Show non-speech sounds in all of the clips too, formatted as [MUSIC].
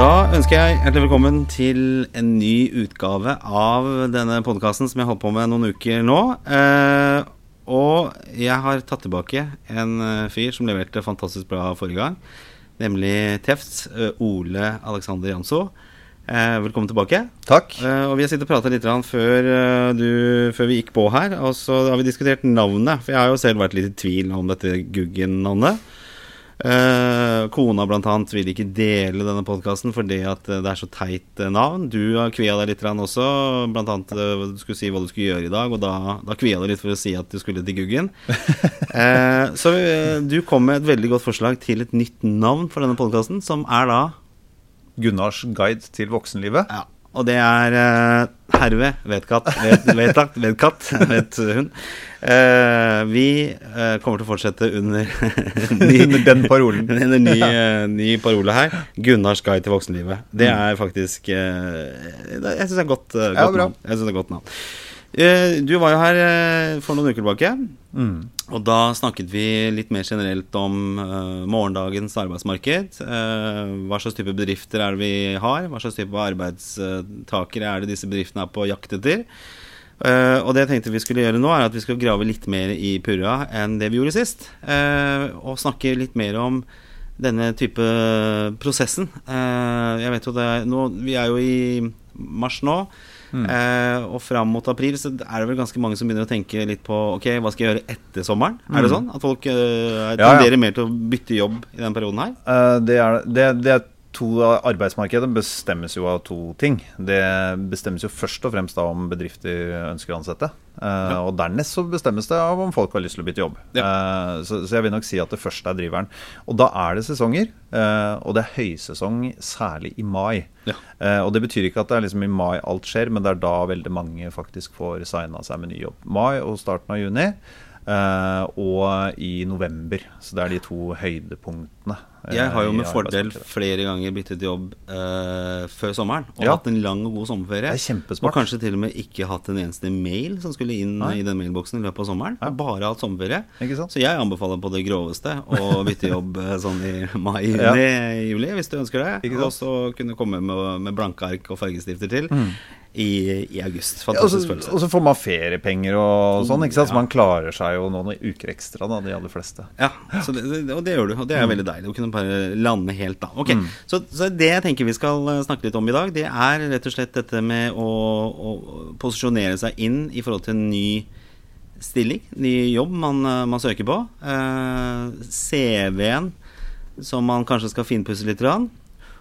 Da ønsker jeg hjertelig velkommen til en ny utgave av denne podkasten som jeg har holdt på med noen uker nå. Eh, og jeg har tatt tilbake en eh, fyr som leverte fantastisk bra forrige gang. Nemlig Tefts eh, Ole Alexander Janso. Eh, velkommen tilbake. Takk. Eh, og Vi har sittet og pratet litt før, du, før vi gikk på her. Og så har vi diskutert navnet. For jeg har jo selv vært litt i tvil om dette Guggen-navnet. Eh, kona blant annet vil ikke dele denne podkasten fordi at eh, det er så teit eh, navn. Du har kvia deg litt også. Eh, du skulle si hva du skulle gjøre i dag, og da, da kvia du litt for å si at du skulle til Guggen. [LAUGHS] Eh, så eh, du kom med et veldig godt forslag til et nytt navn for denne podkasten, som er da Gunnars guide til voksenlivet. Ja, og det er uh, herved vedkatt, ved, vedtatt, vedkatt, vet [LAUGHS] hun. Uh, vi uh, kommer til å fortsette under [LAUGHS] ny, Under den parolen. [LAUGHS] under ny, eh, ny parole her. Gunnars guide til voksenlivet. Det er faktisk eh, Jeg syns det er godt, eh, Ja, godt bra. navn. Jeg synes det er godt navn. Eh, du var jo her eh, for noen uker tilbake. Mm. Og da snakket vi litt mer generelt om uh, morgendagens arbeidsmarked. Uh, hva slags type bedrifter er det vi har? Hva slags type arbeidstakere er det disse bedriftene er på jakt etter? Uh, og det jeg tenkte vi skulle gjøre nå, er at vi skal grave litt mer i purra enn det vi gjorde sist. og snakke litt mer om denne type prosessen. Jeg vet jo det nå, Vi er jo i mars nå. Eh, og fram mot april så er det vel ganske mange som begynner å tenke litt på Ok, hva skal jeg gjøre etter sommeren? Er det sånn? At folk eh, Ja, ja. tenderer mer til å bytte jobb i den perioden her? Eh, det, er, det, det to Arbeidsmarkedet bestemmes jo av to ting. Det bestemmes jo først og fremst da om bedrifter ønsker å ansette. Ja. Og dernest så bestemmes det av om folk har lyst til å bytte jobb. Eh, så, så jeg vil nok si at det første er driveren. Og da er det sesonger. eh, og det er høysesong særlig i mai. Ja. Eh, og det betyr ikke at det er liksom i mai alt skjer, men det er da veldig mange faktisk får signa seg med ny jobb. Mai og starten av juni. Eh, og i november. Så det er de to høydepunktene. eh, Jeg har jo med fordel flere ganger byttet jobb eh, før sommeren. Og Ja. hatt en lang og god sommerferie. Det er kjempesmart. Og kanskje til og med ikke hatt en eneste mail som skulle inn Nei. i den mailboksen i løpet av sommeren. Ja. Bare hatt sommerferie. Så jeg anbefaler på det groveste å bytte jobb eh, sånn i mai, Ja. juni, juli, hvis du ønsker det. Og så kunne komme med, med blanke ark og fargestifter til i, i august. Fantastisk Ja, følelse. og så får man feriepenger og sånn, ikke sant? så man klarer seg jo noen uker ekstra, da, de aller fleste. Ja, så det, og det gjør du, og det er veldig deilig å kunne bare lande helt da. Ok, Mm. så, så det jeg tenker vi skal eh, snakke litt om i dag, det er rett og slett dette med å, å posisjonere seg inn i forhold til en ny stilling, ny jobb man, eh, man søker på. Eh, CV-en som man kanskje skal finpusse litt. Grann.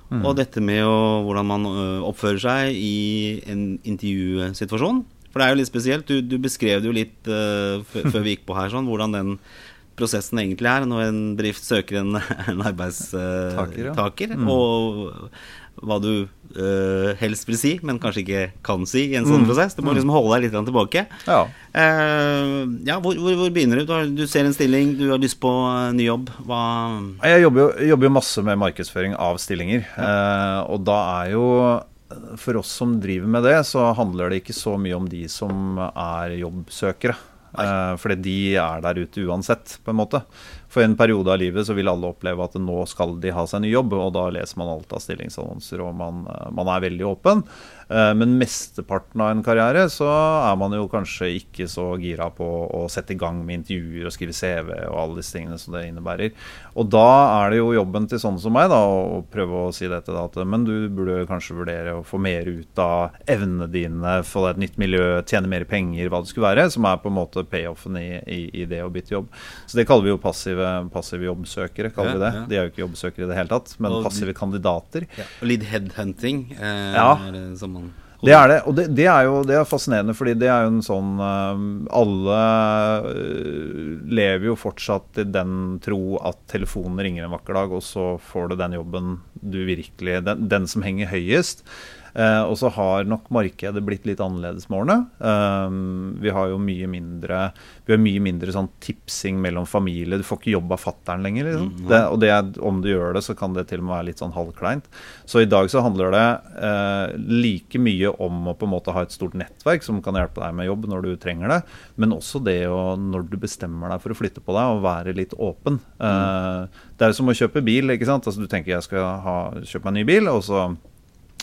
Mm. Og dette med å, hvordan man oppfører seg i en intervjusituasjon. For det er jo litt spesielt. Du, du beskrev det jo litt uh, før vi gikk på her, sånn, hvordan den prosessen egentlig er når en bedrift søker en, [LAUGHS] en arbeidstaker. Uh, ja. Mm. Og hva du uh, helst vil si, men kanskje ikke kan si i en sånn Mm. prosess. Du må liksom holde deg litt tilbake. Ja. uh, ja, hvor, hvor, hvor begynner du? Du, har, du ser en stilling, du har lyst på eh, ny jobb. Hva Jeg jobber jo, jobber jo masse med markedsføring av stillinger. Eh, og da er jo For oss som driver med det, så handler det ikke så mye om de som er jobbsøkere. Fordi de er der ute uansett, på en måte. For en periode av livet så vil alle oppleve at nå skal de ha seg ny jobb, og da leser man alt av stillingsannonser, og man, eh, man er veldig åpen. Eh, Men mesteparten av en karriere så er man jo kanskje ikke så gira på å sette i gang med intervjuer og skrive CV og alle disse tingene som det innebærer. Og da er det jo jobben til sånne som meg da, å prøve å si dette da, at men du burde kanskje vurdere å få mer ut av evnene dine, få deg et nytt miljø, tjene mer penger, hva det skulle være, som er på en måte payoffen i, i, i det å bytte jobb. Så det kaller vi jo passive, passive jobbsøkere, kaller Ja, vi det. ja. De er jo ikke jobbsøkere i det hele tatt, men Og passive kandidater. Og litt headhunting. Eh, Ja. er som Det er det, og det, det er jo det er fascinerende, fordi det er jo en sånn eh, Alle eh, lever jo fortsatt i den tro at telefonen ringer en vakker dag, og så får du den jobben du virkelig Den, den som henger høyest. Eh, og så har nok markedet blitt litt annerledes med årene. Um, vi har jo mye mindre Vi har mye mindre sånn tipsing mellom familie. Du får ikke jobb av fattern lenger. Liksom. Mm, det, og det, om du gjør det, så kan det til og med være litt sånn halvkleint. Så i dag så handler det eh, like mye om å på en måte ha et stort nettverk som kan hjelpe deg med jobb når du trenger det, men også det å, når du bestemmer deg for å flytte på deg, å være litt åpen. Mm. Eh, det er jo som å kjøpe bil. ikke sant? Altså Du tenker jeg skal ha, kjøpe meg en ny bil, og så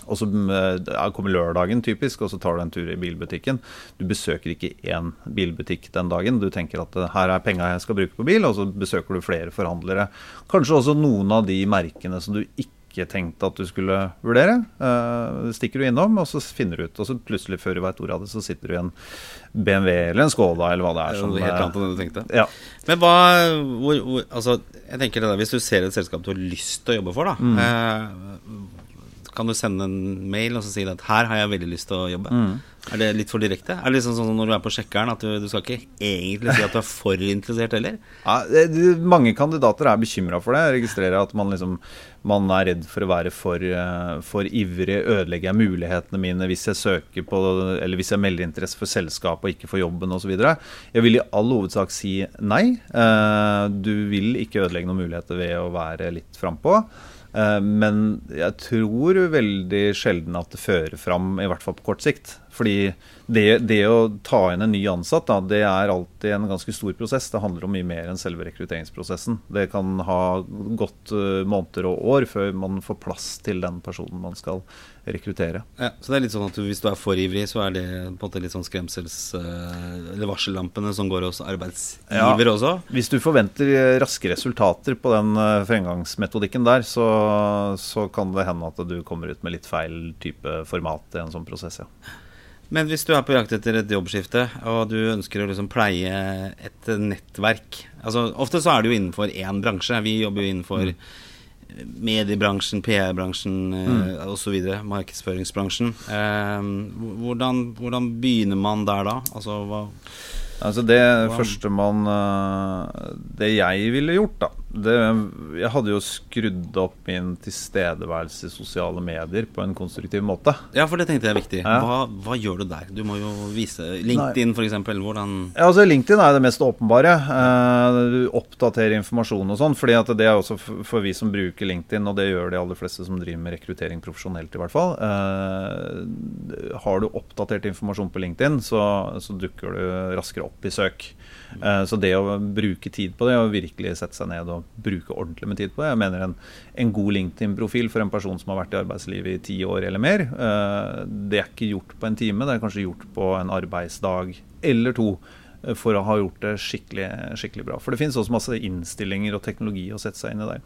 og så ja, kommer lørdagen, typisk, og så tar du en tur i bilbutikken. Du besøker ikke én bilbutikk den dagen. Du tenker at her er penga jeg skal bruke på bil, og så besøker du flere forhandlere. Kanskje også noen av de merkene som du ikke tenkte at du skulle vurdere. Uh, stikker du innom, og så finner du ut. Og så plutselig, før du veit ordet av det, så sitter du i en BMW eller en Skoda eller hva det er. Som, helt annet enn det du tenkte. Ja. Men hva hvor, hvor, Altså, jeg tenker det der, Hvis du ser et selskap du har lyst til å jobbe for, da. Mm. Uh, kan du sende en mail og så si at her har jeg veldig lyst til å jobbe? Mm. Er det litt for direkte? Er det liksom sånn som når du er på sjekkeren at du, du skal ikke egentlig si at du er for interessert heller? Ja, det, mange kandidater er bekymra for det. Jeg registrerer at man, liksom, man er redd for å være for, eh, for ivrig. Ødelegger jeg mulighetene mine hvis jeg søker på Eller hvis jeg melder interesse for selskapet og ikke for jobben osv.? Jeg vil i all hovedsak si nei. Eh, du vil ikke ødelegge noen muligheter ved å være litt frampå. Eh, men jeg tror veldig sjelden at det fører fram, i hvert fall på kort sikt. Fordi det, det å ta inn en ny ansatt, da, det er alltid en ganske stor prosess. Det handler om mye mer enn selve rekrutteringsprosessen. Det kan ha gått uh, måneder og år før man får plass til den personen man skal rekruttere. Ja, så det er litt sånn at hvis du er for ivrig, så er det på en måte litt sånn skremsels- uh, eller varsellampene som går hos arbeidsgiver ja, også? Hvis du forventer raske resultater på den fremgangsmetodikken der, så, så kan det hende at du kommer ut med litt feil type format i en sånn prosess, ja. Men hvis du er på jakt etter et jobbskifte, og du ønsker å liksom pleie et nettverk altså Ofte så er det jo innenfor én bransje. Vi jobber jo innenfor mm. mediebransjen, PR-bransjen eh, mm. osv. Markedsføringsbransjen. Eh, hvordan, hvordan, begynner man der da? Altså hva Altså Det første man eh, Det jeg ville gjort, da det, Jeg hadde jo skrudd opp min tilstedeværelse i sosiale medier på en konstruktiv måte. Ja, for det tenkte jeg er viktig. Hva, hva, gjør du der? Du må jo vise LinkedIn, f.eks. Hvordan Ja, altså LinkedIn er det mest åpenbare. Eh, du oppdaterer informasjon og sånn. fordi at det er også for vi som bruker LinkedIn, og det gjør de aller fleste som driver med rekruttering profesjonelt, i hvert fall. Eh, har du oppdatert informasjon på LinkedIn, så, så dukker du raskere opp i søk. Eh, så det å bruke tid på det, og virkelig sette seg ned og bruke ordentlig med tid på det Jeg mener en, en god LinkedIn-profil for en person som har vært i arbeidslivet i ti år eller mer, eh, det er ikke gjort på en time. Det er kanskje gjort på en arbeidsdag eller to eh, for å ha gjort det skikkelig, skikkelig bra. For det finnes også masse innstillinger og teknologi å sette seg inn i der.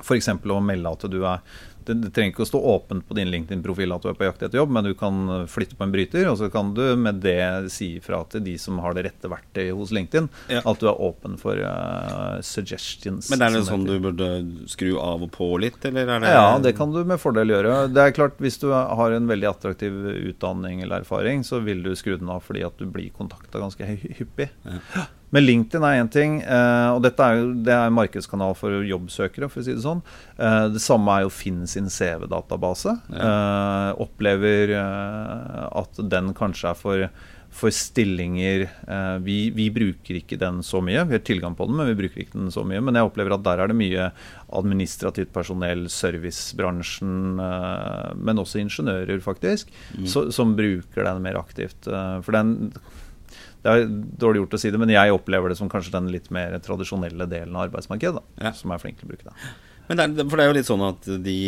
F.eks. å melde at du er det, det, trenger ikke å stå åpent på din LinkedIn-profil at du er på jakt etter jobb, men du kan flytte på en bryter, og så kan du med det si ifra til de som har det rette verktøyet hos LinkedIn, ja. at du er åpen for uh, suggestions. Men er det sånn du burde skru av og på litt, eller er det Ja, det kan du med fordel gjøre. Det er klart, hvis du har en veldig attraktiv utdanning eller erfaring, så vil du skru den av fordi at du blir kontakta ganske hyppig. Ja. Men LinkedIn er én ting, eh, og dette er jo det er en markedskanal for jobbsøkere. for å si Det sånn. Eh, det samme er jo Finn sin CV-database. Ja. Eh, opplever at den kanskje er for, for stillinger vi, vi, bruker ikke den så mye. Vi har tilgang på den, men vi bruker ikke den så mye. Men jeg opplever at der er det mye administrativt personell, servicebransjen, men også ingeniører, faktisk, mm. som, som bruker den mer aktivt. For den det er dårlig gjort å si det, men jeg opplever det som kanskje den litt mer tradisjonelle delen av arbeidsmarkedet. Ja. Som er flink til å bruke det. Men det er, for det er jo litt sånn at de,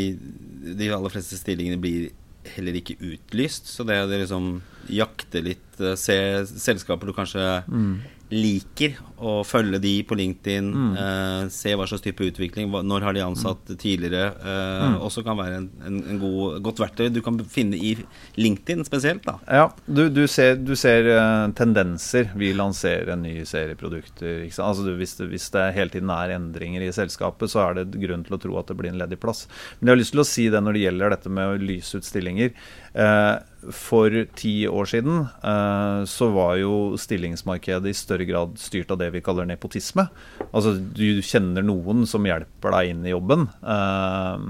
de aller fleste stillingene blir heller ikke utlyst. Så det å liksom jakte litt, eh, se selskaper du kanskje mm liker å følge de på LinkedIn, mm. uh, se hva slags type utvikling, hva, når har de ansatt mm. tidligere, uh, mm. også kan være en, en, en god, godt verktøy du kan finne i LinkedIn spesielt. da. Ja, du, du ser, du ser uh, tendenser. Vi lanserer en ny serie produkter. Altså, du, hvis, det, hvis, det, hele tiden er endringer i selskapet, så er det grunn til å tro at det blir en ledig plass. Men jeg har lyst til å si det når det gjelder dette med å lyse ut stillinger. Uh, for ti år siden eh, så var jo stillingsmarkedet i større grad styrt av det vi kaller nepotisme. Altså du kjenner noen som hjelper deg inn i jobben, eh,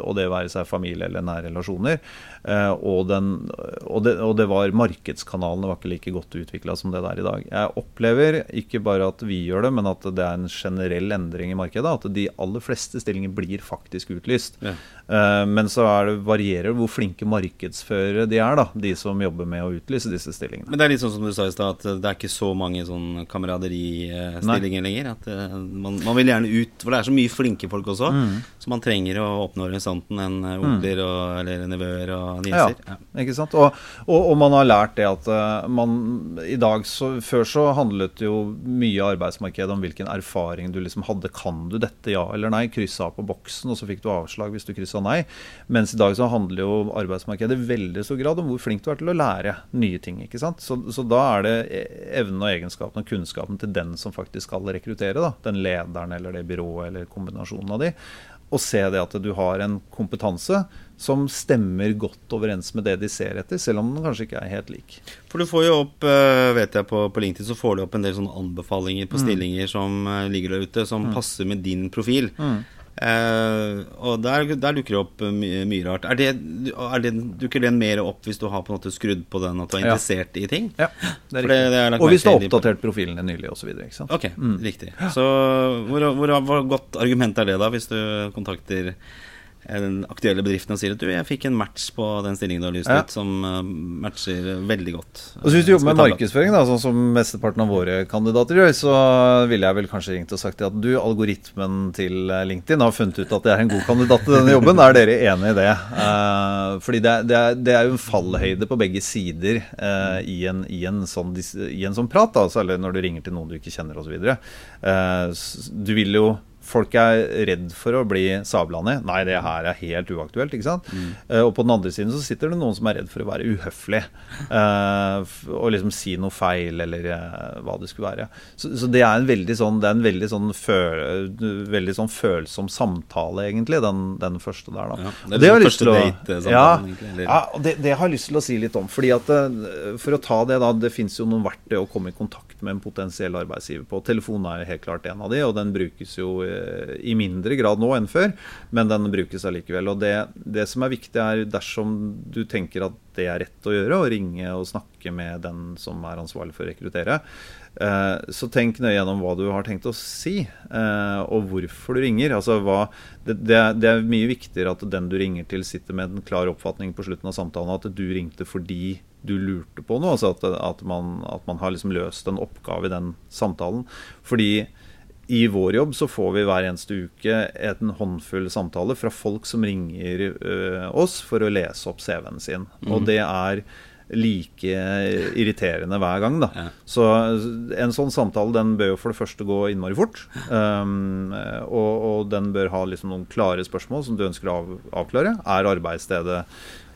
og det være seg familie eller nære relasjoner. Eh, og, den, og, det, og, det, var markedskanalene var ikke like godt utvikla som det der i dag. Jeg opplever ikke bare at vi gjør det, men at det er en generell endring i markedet. At de aller fleste stillinger blir faktisk utlyst. Ja. Eh, men så det, varierer det hvor flinke markedsførere de er, da, de som jobber med å utlyse disse stillingene. Men det er litt sånn som du sa i stad, at det er ikke så mange sånn kameraderistillinger lenger. At eh, man, man, vil gjerne ut, for det er så mye flinke folk også, mm. så man trenger å åpne horisonten enn onkler mm. og, eller nevøer og nieser. Ja, ja, ikke sant. Og, og, og, man har lært det at man i dag så, Før så handlet jo mye av arbeidsmarkedet om hvilken erfaring du liksom hadde. Kan du dette, ja eller nei? Kryssa på boksen, og så fikk du avslag hvis du kryssa sa nei. Mens i dag så handler jo arbeidsmarkedet i veldig stor grad om hvor flink du er til å lære nye ting. ikke sant? Så, så da er det evnen og egenskapen og kunnskapen til den som faktisk skal rekruttere. da, Den lederen eller det byrået eller kombinasjonen av de. Og se det at du har en kompetanse som stemmer godt overens med det de ser etter, selv om den kanskje ikke er helt lik. For du får jo opp, eh, vet jeg på, på LinkedIn, så får du opp en del sånne anbefalinger på mm. stillinger som eh, ligger der ute, som mm. passer med din profil. Mm. Uh, og der, der, dukker det opp mye, mye rart. Er det, er det, dukker den mer opp hvis du har på en måte skrudd på den at du er interessert ja. i ting? Ja, det er riktig. og hvis du har oppdatert profilene nylig osv. Ok, mm. riktig. Så hvor, hvor, hvor, godt argument er det da, hvis du kontakter den aktuelle bedriften og sier at du, jeg fikk en match på den stillingen du har lyst ja. ut, som uh, matcher veldig godt. Og så Hvis du jobber med markedsføring, da, sånn som mesteparten av våre kandidater gjør, så ville jeg vel kanskje ringt og sagt at du, algoritmen til eh, LinkedIn har funnet ut at jeg er en god kandidat til denne jobben. Er dere enig i det? Fordi det, det, er, det, er, jo en fallhøyde på begge sider i, en, i, en sånn, i, en, sånn, prat, da, særlig når du ringer til noen du ikke kjenner osv. Du vil jo Folk er redd for å bli sabla ned. Nei, det her er helt uaktuelt. ikke sant? Mm. Uh, og på den andre siden så sitter det noen som er redd for å være uhøflig. Uh, og liksom si noe feil, eller uh, hva det skulle være. Så, så, det er en veldig sånn, det er en veldig sånn, føl, veldig sånn følsom samtale, egentlig, den, den første der. da. Ja, det er det liksom første date-samtalen, ja, egentlig. Ja, det, det, har jeg lyst til å si litt om. fordi at For å ta det, da. Det fins jo noen verktøy å komme i kontakt med en potensiell arbeidsgiver på. Telefonen er helt klart en av de, og den brukes jo i mindre grad nå enn før, men den brukes allikevel. Og det, det, som er viktig, er dersom du tenker at det er rett å gjøre, å ringe og snakke med den som er ansvarlig for å rekruttere, eh, så tenk nøye gjennom hva du har tenkt å si, eh, og hvorfor du ringer. Altså, hva, det, det, er mye viktigere at den du ringer til, sitter med en klar oppfatning på slutten av samtalen, at du ringte fordi du lurte på noe. altså At, at, man, at man, har liksom løst en oppgave i den samtalen. Fordi i vår jobb så får vi hver eneste uke en håndfull samtaler fra folk som ringer uh, oss for å lese opp CV-en sin. Mm. Og det er like irriterende hver gang. da. Ja. Så en sånn samtale den bør jo for det første gå innmari fort. Um, og, og, den bør ha liksom noen klare spørsmål som du ønsker å av, avklare. Er arbeidsstedet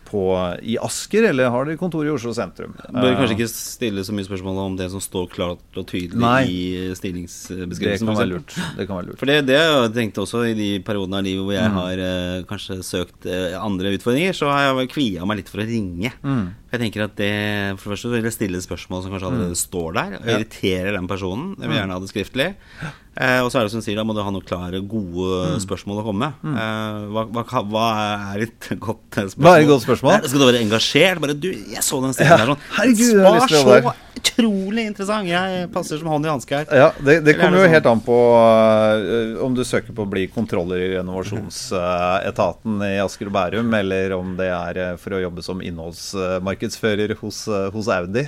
på, i Asker, eller har dere kontor i Oslo sentrum? Bør kanskje ikke stille så mye spørsmål om det som står klart og tydelig Nei, i stillingsbeskrivelsen. Det kan være lurt. Det kan være lurt. For det, det jeg tenkt også i de periodene av livet hvor jeg mm. har eh, kanskje søkt eh, andre utfordringer, så har jeg kvia meg litt for å ringe. Mm. Jeg tenker at det For det første vil jeg stille spørsmål som kanskje allerede mm. står der, og irriterer den personen. Jeg vil gjerne ha det skriftlig. Eh, og så er det som sier, da må du ha noen klare, gode mm. spørsmål å komme med. Mm. Eh, hva, hva, hva, er et [LAUGHS] godt spørsmål? Hva er et godt spørsmål? skal du være engasjert? Bare du, jeg så den stillingen ja. der sånn. Herregud, jeg har utrolig interessant. Jeg passer som hånd i hanske her. Ja, det, det kommer jo sånn? helt an på uh, om du søker på å bli kontroller i renovasjonsetaten uh, i Asker og Bærum, eller om det er uh, for å jobbe som innholdsmarkedsfører hos, hos Audi.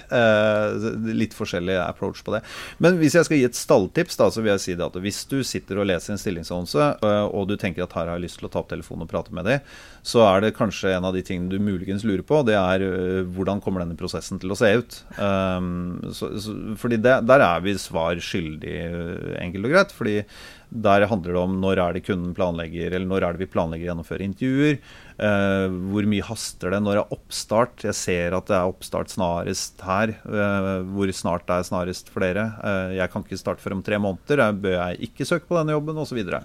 litt forskjellig approach på det. Men hvis jeg skal gi et stalltips, da, så vil jeg si det at hvis du sitter og leser en stillingsannonse, og du tenker at her har jeg lyst til å ta opp telefonen og prate med dem, så er det kanskje en av de tingene du muligens lurer på, det er hvordan kommer denne prosessen til å se ut. Um, så, så, fordi det, der er vi svar skyldig, enkelt og greit. fordi der handler det om når er det kunden planlegger, eller når er det vi planlegger å gjennomføre intervjuer. Eh, hvor mye haster det når det er oppstart? Jeg ser at det er oppstart snarest her. Eh, hvor snart det er snarest for dere? Eh, jeg kan ikke starte før om tre måneder. Jeg bør jeg ikke søke på denne jobben? Osv. Så, videre.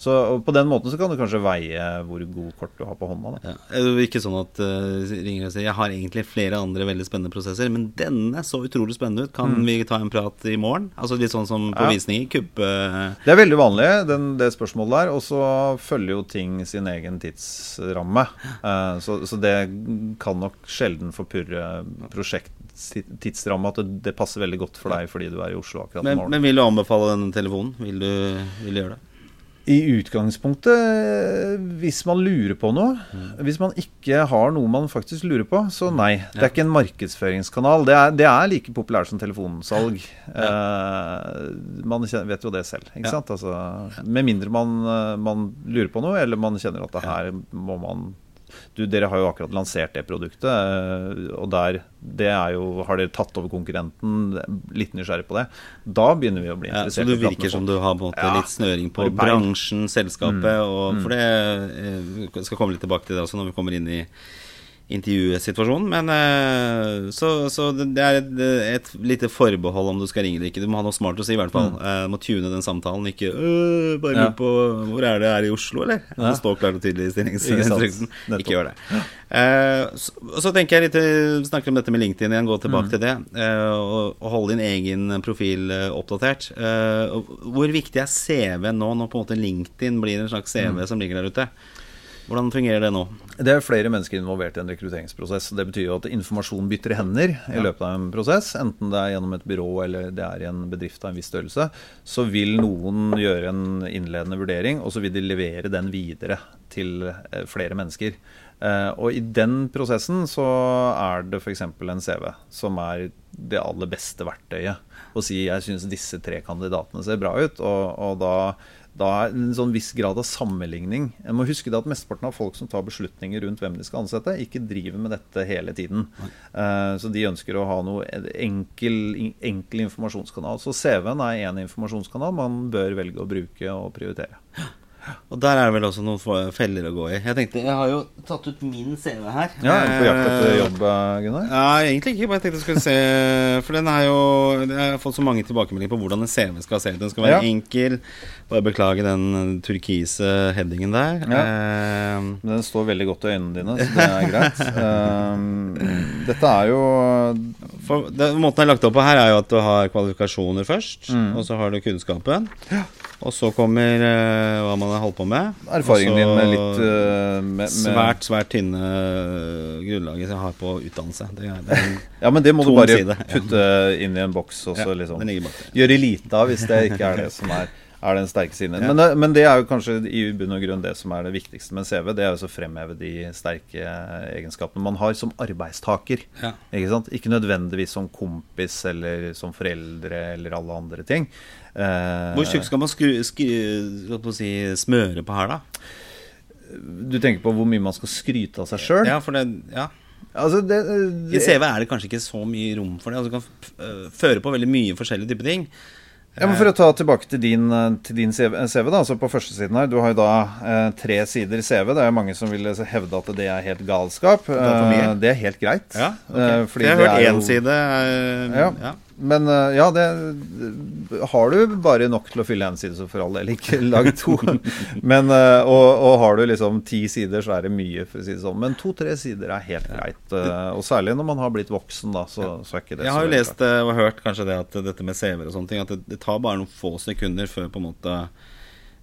så på den måten så kan du kanskje veie hvor god kort du har på hånda. Da. Ja. Er ikke sånn at uh, ringer og sier jeg har egentlig flere andre veldig spennende prosesser, men denne så utrolig spennende ut. Kan mm. vi ta en prat i morgen? Altså Litt sånn som på ja. visninger. Kuppe Det er veldig vanlig, den, det spørsmålet der. Og så følger jo ting sin egen tidsramme tidsramme. Uh, så, så, det kan nok sjelden forpurre prosjekttidsramma. At det, det, passer veldig godt for deg fordi du er i Oslo akkurat men, nå. Men vil du anbefale denne telefonen? Vil du, vil du gjøre det? I utgangspunktet, hvis man lurer på noe mm. Hvis man ikke har noe man faktisk lurer på, så nei. Det er ikke en markedsføringskanal. Det er, det er like populært som telefonsalg. Ja. Uh, man vet jo det selv. ikke ja. sant? Altså, med mindre man, eh, man, lurer på noe, eller man kjenner at det her må man du, dere har jo akkurat lansert det produktet, eh, og der det er jo, har dere tatt over konkurrenten? Litt nysgjerrig på det. Da begynner vi å bli interessert. Ja, så du virker som du har på en måte litt snøring på bransjen, selskapet, mm. og for det jeg eh, skal komme litt tilbake til det også når vi kommer inn i intervjusituasjonen. Men uh, så, så, det er et, et, lite forbehold om du skal ringe eller ikke. Du må ha noe smart å si, i hvert fall. Mm. Du må tune den samtalen. Ikke øh, bare lure ja. på hvor er det er i Oslo, eller? Ja. Det står klart og tydelig i stillingsinstruksen. Ikke, gjør det. Uh, så, så, tenker jeg litt Snakker om dette med LinkedIn igjen, gå tilbake mm. til det. og, og holde din egen profil oppdatert. hvor viktig er CV nå, når på en måte LinkedIn blir en slags CV mm. som ligger der ute? Hvordan fungerer det nå? Det er flere mennesker involvert i en rekrutteringsprosess. Det betyr jo at informasjon bytter hender i løpet av en prosess. Enten det er gjennom et byrå eller det er i en bedrift av en viss størrelse. Så vil noen gjøre en innledende vurdering, og så vil de levere den videre til eh, flere mennesker. Eh, og i den prosessen så er det f.eks. en CV som er det aller beste verktøyet. Å si jeg syns disse tre kandidatene ser bra ut, og, og da da er en sånn viss grad av sammenligning. Jeg må huske at Mesteparten av folk som tar beslutninger rundt hvem de skal ansette, ikke driver med dette hele tiden. Uh, så de ønsker å ha noe enkel, enkel informasjonskanal. Så CV-en er én informasjonskanal man bør velge å bruke og prioritere. Og der er det vel også noen feller å gå i. Jeg tenkte, jeg har jo tatt ut min CV her. Ja, er du på jakt etter jobb, Gunnar? Ja, egentlig ikke. Bare jeg tenkte jeg skulle se For den er jo Jeg har fått så mange tilbakemeldinger på hvordan en CV skal se ut. Den skal være ja. enkel. Bare beklage den turkise headingen der. Ja. Uh, Men den står veldig godt i øynene dine, så det er greit. uh, [LAUGHS] dette er jo for, det, Måten jeg har lagt opp på her, er jo at du har kvalifikasjoner først. Mm. Og så har du kunnskapen. Ja. Og så kommer uh, hva man har holdt på med. Erfaringen din med litt uh, med, med Svært, svært tynne uh, grunnlaget jeg har på utdannelse. Det det er [LAUGHS] ja, men det må du bare side. putte inn i en boks og så ja, liksom gjøre lite av hvis det ikke er det som er er den sterke siden. Ja. Men, men, det er jo kanskje i bunn og grunn det som er det viktigste med en CV. Det er jo å fremheve de sterke egenskapene man har som arbeidstaker. Ja. Ikke, sant? ikke nødvendigvis som kompis eller som foreldre eller alle andre ting. Eh, Hvor tjukk skal man skru, skru, si, smøre på her, da? Du tenker på hvor mye man skal skryte av seg sjøl? Ja, for det, ja. Altså det, det, I CV er det kanskje ikke så mye rom for det. Altså, du kan føre på veldig mye forskjellige typer ting. Ja, men For å ta tilbake til din, eh, til din CV, da, altså på førstesiden her. Du har jo da eh, tre sider CV. Det er jo mange som vil hevde at det er helt galskap. Det er, eh, det er helt greit. Ja, okay. Fordi jeg har hørt én side. Eh, ja. ja. Men eh, ja, det har du bare nok til å fylle én side, så for all del ikke [LAUGHS] lag to. Men, eh, og, og, har du liksom ti sider, så er det mye, for å si det sånn. Men to-tre sider er helt greit. Eh, og særlig når man har blitt voksen, da, så, så er ikke det Jeg har jo lest og hørt kanskje det at dette med CV-er og sånne ting, at det, det tar bare noen få sekunder før på en måte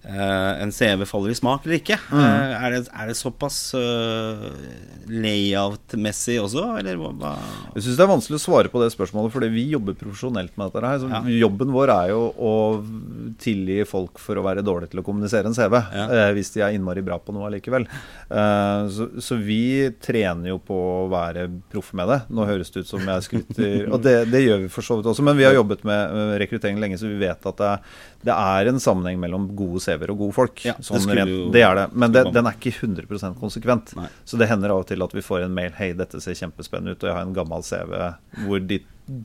en CV faller i smak eller ikke. Mm. Uh, er, det, er, det, såpass uh, layout-messig også, eller hva? Jeg syns det er vanskelig å svare på det spørsmålet, fordi vi jobber profesjonelt med dette her. Ja. Jobben vår er jo å tilgi folk for å være dårlige til å kommunisere en CV, ja. hvis de er innmari bra på noe allikevel. Så, så, vi trener jo på å være proffe med det. Nå høres det ut som jeg skryter, og det, det, gjør vi for så vidt også, men vi har jobbet med rekruttering lenge, så vi vet at det, det er en sammenheng mellom gode CV-er og gode folk. Ja, sånn det, rent, det, er det. Men det, den er ikke 100% konsekvent. Nei. Så det hender av og til at vi får en mail Hei, dette ser kjempespennende ut, og jeg har en gammel CV hvor de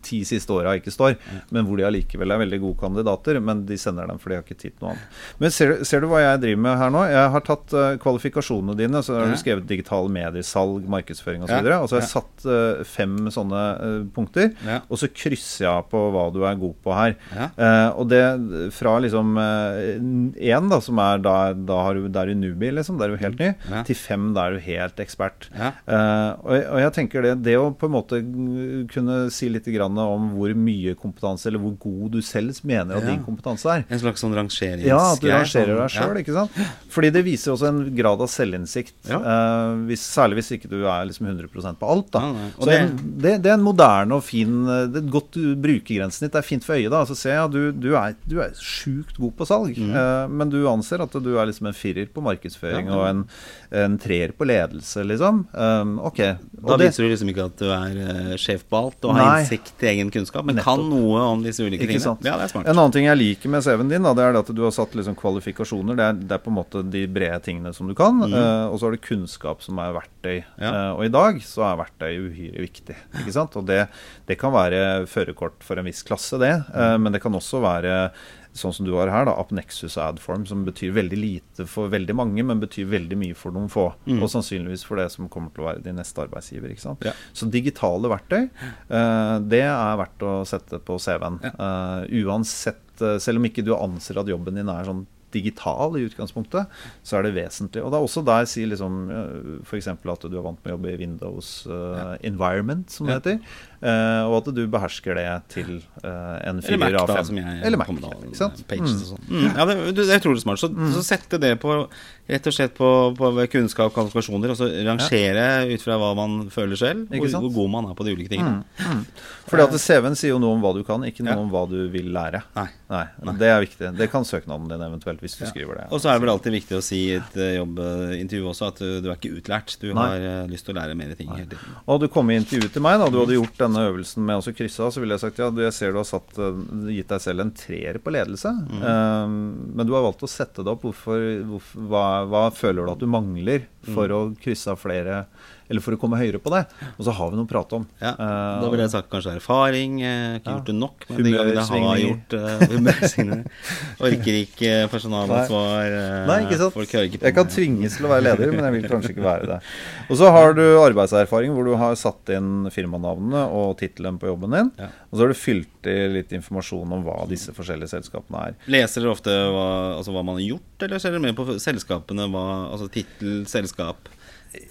ti siste åra ikke står, men hvor de allikevel er veldig gode kandidater. Men de sender dem for de har ikke tid til noe annet. Men ser, ser, du hva jeg driver med her nå? Jeg har tatt uh, kvalifikasjonene dine. Så har du skrevet digitale medier, salg, markedsføring osv. Og, så og så har jeg satt uh, fem sånne uh, punkter, og så krysser jeg på hva du er god på her. og det fra liksom én, da, som er da, da har du, der er du newbie, liksom, der er du helt ny, til fem, da er du helt ekspert. Og, og, jeg tenker det, det å på en måte kunne si litt om hvor mye kompetanse, eller hvor god du selv mener at ja. din kompetanse er. En slags sånn rangeringsgreie? Ja, at du rangerer deg sjøl. Ja. Fordi det viser også en grad av selvinnsikt. Ja. Uh, hvis, særlig hvis ikke du er liksom 100% på alt. Da. Ja, Så det, det, det, er en moderne og fin det er godt brukergrensesnitt. det er fint for øyet. da Så ser jeg at du, du, er, du er sjukt god på salg, mm. uh, men du anser at du er liksom en firer på markedsføring og en, en treer på ledelse, liksom. Um, ok. da viser du liksom ikke at du er uh, sjef på alt og har innsikt i egen kunnskap, men Nettopp. kan noe om disse ulike tingene. Ja, det er smart. En annen ting jeg liker med CV-en din, da, det er at du har satt liksom kvalifikasjoner. Det er, det er, på en måte de brede tingene som du kan. Mm. Uh, og så har du kunnskap som er verktøy. Ja. Uh, og i dag så er verktøy uhyre viktig. ikke sant? Og det, det kan være førerkort for en viss klasse, det. Uh, men det kan også være sånn som du har her, da, Apnexus Adform, som betyr veldig lite for veldig mange, men betyr veldig mye for noen få. Mm. Og sannsynligvis for det som kommer til å være din neste arbeidsgiver. ikke sant? Ja. Så digitale verktøy, uh, det er verdt å sette på CV-en. Ja. Uh, uansett, uh, selv om ikke du anser at jobben din er sånn digital i utgangspunktet, så er det vesentlig. Og det er også der sier liksom f.eks. at du er vant med å jobbe i Windows uh, environment, som det heter. Uh, og at du behersker det til uh, en fyrer av fem. Eller Mac, ikke sant? Pages og sånn. Mm. Ja, det, det, er utrolig smart. Så, mm. så sette det på rett og slett på, på kunnskap og kvalifikasjoner, og så rangere ja. ut fra hva man føler selv, hvor, hvor, god man er på de ulike tingene. Mm. Mm. Fordi at CV-en sier jo noe om hva du kan, ikke noe ja. om hva du vil lære. Nei. Nei. Nei. Det er viktig. Det kan søknaden din eventuelt, hvis du ja. skriver det. Og så er det vel alltid viktig å si i et eh, jobbintervju også at du, du er ikke utlært. Du har lyst til å lære mer ting hele tiden. Og du kom i intervjuet til meg, da. Du hadde gjort denne øvelsen med å krysse av, så ville jeg sagt ja, jeg ser du har satt, eh, gitt deg selv en treer på ledelse. Mm. Um, men du har valgt å sette det opp. Hvorfor, hvorfor, hva, hva, føler du at du mangler for mm. å krysse av flere eller for å komme høyere på det. Og så har vi noe å prate om. Ja, da ville jeg sagt kanskje erfaring. Eh, ikke gjort det nok. Men de gangene jeg har gjort uh, humørsvingninger. Orker ikke personalansvar. Nei, ikke sant. Folk hører ikke på jeg kan tvinges til å være leder, men jeg vil kanskje ikke være det. [LAUGHS] Og så har du arbeidserfaring, hvor du har satt inn firmanavnene og tittelen på jobben din. Ja. Og så har du fylt i litt informasjon om hva disse forskjellige selskapene er. Leser dere ofte hva, altså hva man har gjort, eller ser dere mer på selskapene? Hva, altså tittel, selskap?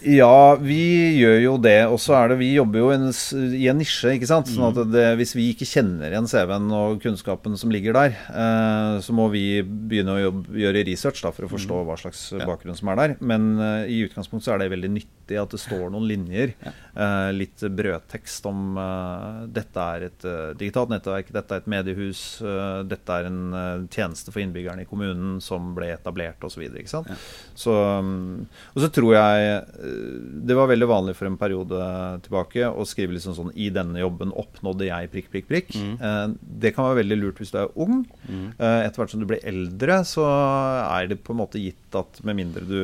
Ja, vi gjør jo det. Og så er det Vi jobber jo en, i en nisje, ikke sant. Sånn at mm. det, hvis vi ikke kjenner igjen CV-en og kunnskapen som ligger der, eh, så må vi begynne å jobbe, gjøre research da, for å forstå mm. hva slags bakgrunn som er der. Men eh, i utgangspunktet så er det veldig nyttig at det står noen linjer. Eh, litt brødtekst om uh, dette er et uh, digitalt nettverk, dette er et mediehus, uh, dette er en tjeneste for innbyggerne i kommunen som ble etablert osv. Ja. Så, um, og så tror jeg det var veldig vanlig for en periode tilbake å skrive liksom sånn I denne jobben oppnådde jeg prikk, prikk, prikk. Mm. det kan være veldig lurt hvis du er ung. Mm. etter hvert som du blir eldre, så er det på en måte gitt at med mindre du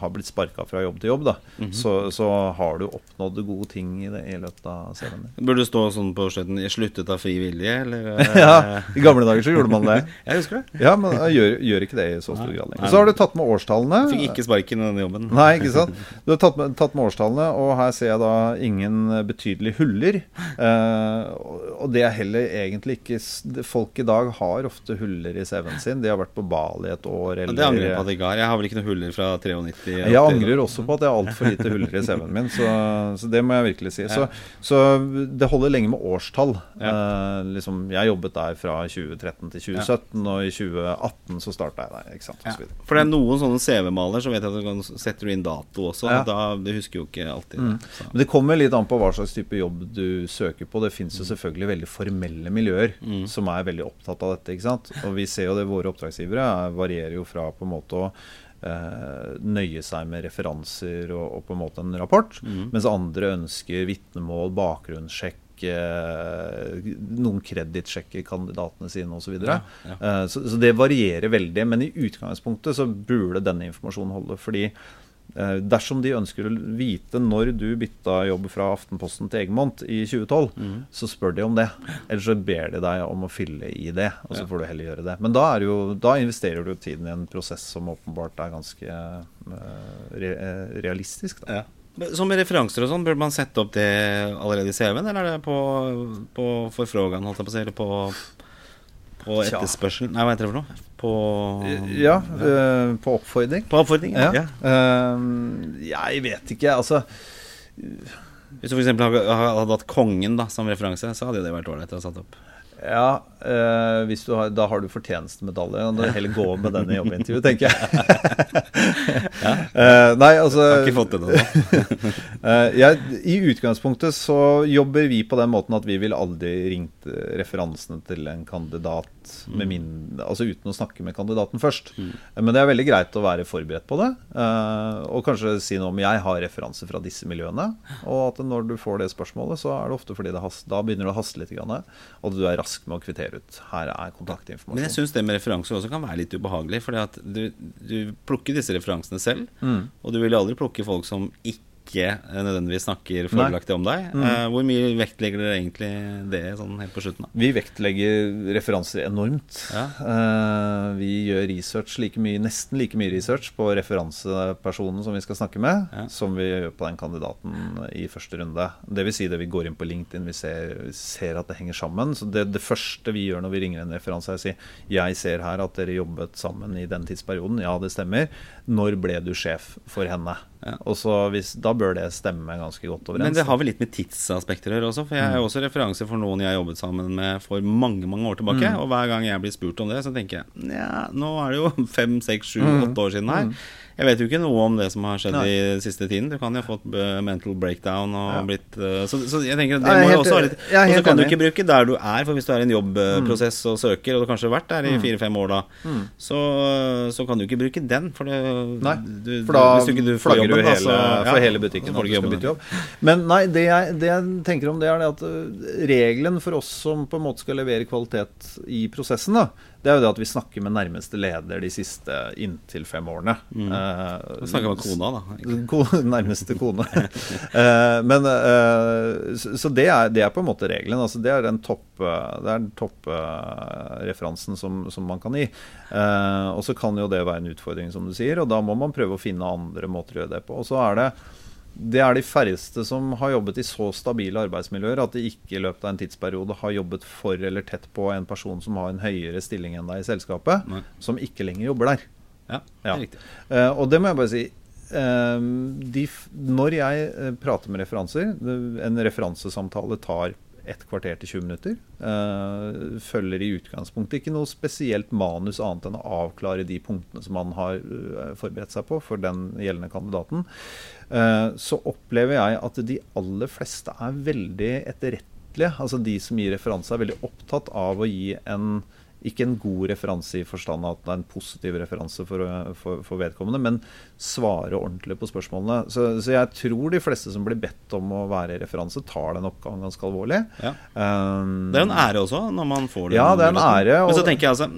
har blitt sparka fra jobb til jobb, da, mm så, så har du oppnådd gode ting i, det, i løpet av serien. Burde du stå sånn på slutten sluttet av fri vilje', eller? [LAUGHS] ja, i gamle dager så gjorde man det. [LAUGHS] jeg husker det. Ja, men gjør, gjør ikke det i så stor grad lenger. Så har du tatt med årstallene. Fikk ikke sparken i denne jobben. Nei, ikke sant. Du har tatt med, tatt med årstallene, og her ser jeg da ingen betydelige huller. Uh, og det er heller egentlig ikke Folk i dag har ofte huller i CV-en sin. De har vært på Bali et år, eller ja, Det angrer jeg på at jeg ikke har. Jeg har vel ikke noen huller fra 93. Jeg angrer også på at jeg har altfor lite huller i CV-en min. Så så det må jeg virkelig si. Så, så det holder lenge med årstall. Eh, liksom, jeg jobbet der fra 2013 til 2017, og i 2018 så starta jeg der. Ikke sant? For det er noen sånne CV-maler, så vet jeg at du kan setter du inn dato også. Da, du husker jo ikke alltid mm. det. Men det kommer litt an på hva slags type jobb du søker på. Det fins jo mm. selvfølgelig veldig formelle miljøer mm. som er veldig opptatt av dette. ikke sant? Og vi ser jo det, våre oppdragsgivere varierer jo fra på en måte å Uh, nøye seg med referanser og, og, på en måte en rapport. Mm. Mens andre ønsker vitnemål, bakgrunnssjekk uh, noen kredittsjekker kandidatene sine osv. Ja, ja. uh, så, så det varierer veldig. Men i utgangspunktet så burde denne informasjonen holde. Fordi eh, dersom de ønsker å vite når du bytta jobb fra Aftenposten til Egmont i 2012, Mm. så spør de om det. Eller så ber de deg om å fylle i det, og så får du heller gjøre det. Men da, jo, da investerer du tiden i en prosess som åpenbart er ganske eh, re eh, realistisk. Da. Ja. Som referanser og sånn, burde man sette opp det allerede i CV-en, eller er det på, på forfrågan, holdt jeg på å si, eller på, på etterspørselen? etterspørsel Nei, hva heter det for noe? På Ja, eh, på oppfordring. På oppfordring? Ja. Ja. Uh, jeg vet ikke, altså Hvis du f.eks. hadde hatt Kongen da som referanse, så hadde jo det vært ålreit å ha satt opp. Ja, øh, har, da har du fortjenestemedalje. Da heller gå med den i jobbintervjuet, tenker jeg. [LAUGHS] uh, [LAUGHS] nei, altså Jeg har ikke fått det ennå. [LAUGHS] uh, I utgangspunktet så jobber vi på den måten at vi vil aldri ringt referansene til en kandidat med min, altså uten å snakke med kandidaten først. Eh, Men det er veldig greit å være forberedt på det. og kanskje si noe om jeg har referanser fra disse miljøene. Og at når du får det spørsmålet, så er det ofte fordi det hast, da begynner det å haste litt. Grann, og du er rask med å kvittere ut. Her er kontaktinformasjon. Men jeg syns det med referanser også kan være litt ubehagelig. Fordi du, du plukker disse referansene selv, Mm. og du vil aldri plukke folk som ikke eh, nødvendigvis snakker fordelaktig om deg. Mm. Eh, hvor mye vektlegger dere egentlig det sånn helt på slutten? da? Vi vektlegger referanser enormt. Ja. Eh, vi gjør research like mye, nesten like mye research på referansepersonen som vi skal snakke med, Ja. som vi gjør på den kandidaten i første runde. Det vil si det vi går inn på LinkedIn, vi ser, vi ser at det henger sammen. Så det, det første vi gjør når vi ringer en referanse, er å si jeg ser her at dere jobbet sammen i den tidsperioden. Ja, det stemmer. Når ble du sjef for henne? Ja. Og så hvis, Da bør det stemme ganske godt overens. Men det har vel litt med tidsaspekter å gjøre også. For jeg er jo også referanse for noen jeg jobbet sammen med for mange mange år tilbake. Og hver gang jeg blir spurt om det, så tenker jeg ja, nå er det jo [LAUGHS] fem, seks, sju, åtte år siden her. Jeg vet jo ikke noe om det som har skjedd Nei. i siste tiden. Du kan jo ha fått eh, mental breakdown og Ja. blitt eh, så, så jeg tenker at det er må jo også ha litt Og så kan kan du ikke bruke der du er, for hvis du er i en jobbprosess og søker, og du kanskje har vært der i fire-fem år da, så, så kan du ikke bruke den. For, det, Nei, du, for da hvis ikke du flagger du jobben, du hele, så- ja, hele butikken at du du skal bytte jobb. Men nei, det jeg, det jeg tenker om det, er det at øh, regelen for oss som på en måte skal levere kvalitet i prosessen, da, det er jo det at vi snakker med nærmeste leder de siste inntil fem årene. Mm. Eh, Da snakker med kona, da. [LAUGHS] Kone, nærmeste kone. [LAUGHS] Eh, men eh, så, så det, er, det er på en måte regelen. Altså det er den topp, eh, det er den toppreferansen som, som man kan gi. Eh, og så kan jo det være en utfordring, som du sier, og da må man prøve å finne andre måter å gjøre det på. Og så er det det er de færreste som har jobbet i så stabile arbeidsmiljøer at de ikke i løpet av en tidsperiode har jobbet for eller tett på en person som har en høyere stilling enn deg i selskapet, Nei. som ikke lenger jobber der. Ja, det er riktig. Eh, og det må jeg bare si. eh, de, når jeg eh, prater med referanser En referansesamtale tar et kvarter til 20 minutter. eh, følger i utgangspunktet ikke noe spesielt manus annet enn å avklare de punktene som man har eh, forberedt seg på for den gjeldende kandidaten. Eh, så opplever jeg at de aller fleste er veldig etterrettelige. Altså de som gir referanse, er veldig opptatt av å gi en ikke en god referanse i forstand av at det er en positiv referanse for, for, for vedkommende, men svare ordentlig på spørsmålene. Så, så jeg tror de fleste som blir bedt om å være i referanse, tar den oppgaven ganske alvorlig. Ja. Um, Det er jo en ære også, når man får det. Ja, det er en ære, og- Men så tenker jeg altså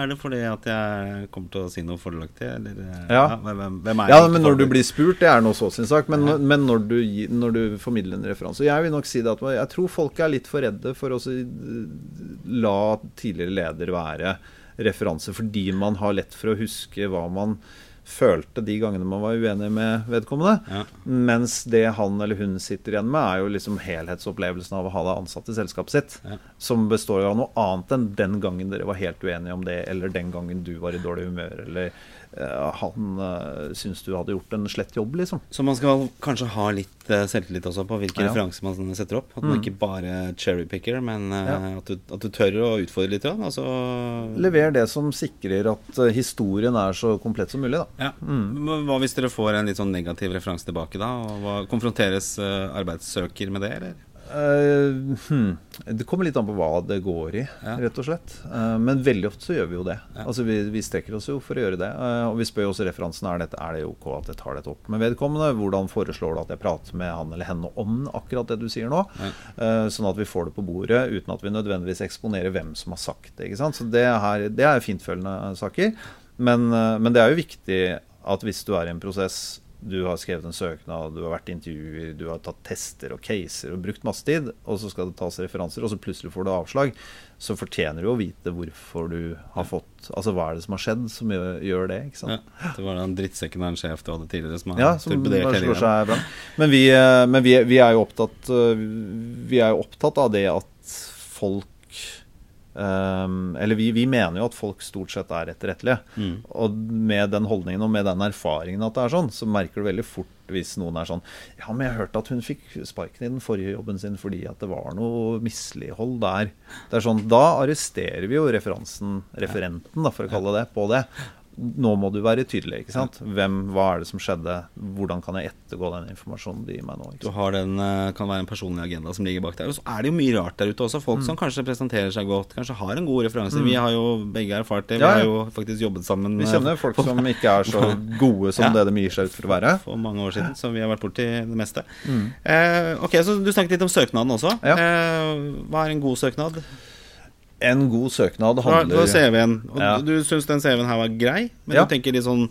Er det fordi at jeg kommer til å si noe fordelaktig, eller ja. Ja. hvem, hvem Ja, men når du blir spurt, det er noe så sin sak. Men, Ja. men når, du, når du formidler en referanse Jeg vil nok si det at jeg tror folk er litt for redde for å la tidligere leder være referanse, fordi man har lett for å huske hva man følte de gangene man var uenig med vedkommende. Ja. Mens det han eller hun sitter igjen med, er jo liksom helhetsopplevelsen av å ha deg ansatt i selskapet sitt. Ja. Som består av noe annet enn den gangen dere var helt uenige om det, eller den gangen du var i dårlig humør, eller han uh, syns du hadde gjort en slett jobb, liksom. Så man skal kanskje ha litt eh, selvtillit også på hvilke Ja. referanser man setter opp. At man Mm. ikke bare cherrypicker, men eh, Ja. at, du, at du tør å utfordre litt. Altså, Lever det som sikrer at historien er så komplett som mulig, da. ja. Mm. Hva hvis dere får en litt sånn negativ referanse tilbake, da? Og konfronteres arbeidssøker med det, eller? Eh, hmm. Det kommer litt an på hva det går i, Ja. rett og slett. Uh, men veldig ofte så gjør vi jo det. Ja. Altså vi, vi strekker oss jo for å gjøre det. Uh, og vi spør jo også referansen er, dette, er det ok at jeg tar dette opp med vedkommende. Hvordan foreslår du at jeg prater med han eller henne om akkurat det du sier nå? Ja. Sånn at vi får det på bordet uten at vi nødvendigvis eksponerer hvem som har sagt det. Så det er, det er fintfølende saker. Men, men det er jo viktig at hvis du er i en prosess du har skrevet en søknad, du har vært i intervjuer, du har tatt tester og caser og brukt masse tid, og så skal det tas referanser, og så plutselig får du avslag, så fortjener du å vite hvorfor du har fått Altså hva er det som har skjedd som gjør, det, ikke sant? Ja, det var den drittsekken av en sjef du hadde tidligere som har Ja, som hele greia. Men, vi, eh, men vi, vi er jo opptatt eh, Vi er jo opptatt av det at folk ehm, Eller vi, vi mener jo at folk stort sett er etterrettelige. Mm. Og med den holdningen og med den erfaringen at det er sånn, så merker du veldig fort hvis noen er sånn Ja, men jeg hørte at hun fikk sparken i den forrige jobben sin fordi at det var noe mislighold der. Det er sånn, Da arresterer vi jo referansen, referenten, da, for å kalle det, på det. Nå må du være tydelig. ikke sant? Hvem, Hva er det som skjedde? Hvordan kan jeg ettergå den informasjonen de gir meg nå? Du har den, eh, kan være en personlig agenda som ligger bak der. Og så er det jo mye rart der ute også. Mm. Folk som kanskje presenterer seg godt, kanskje har en god referanse. Vi har jo begge erfart det. Vi Ja, ja. har jo faktisk jobbet sammen Vi kjenner folk som ikke er så [LAUGHS] gode som Ja. det de gir seg ut for å være. for mange år siden, så vi har vært borti det meste. Eh, ok, så Du snakket litt om søknaden også. Mm. Eh, hva er en god søknad? En god søknad handler det var CV-en. Ja. Du syns den CV-en her var grei, men Ja. du tenker litt sånn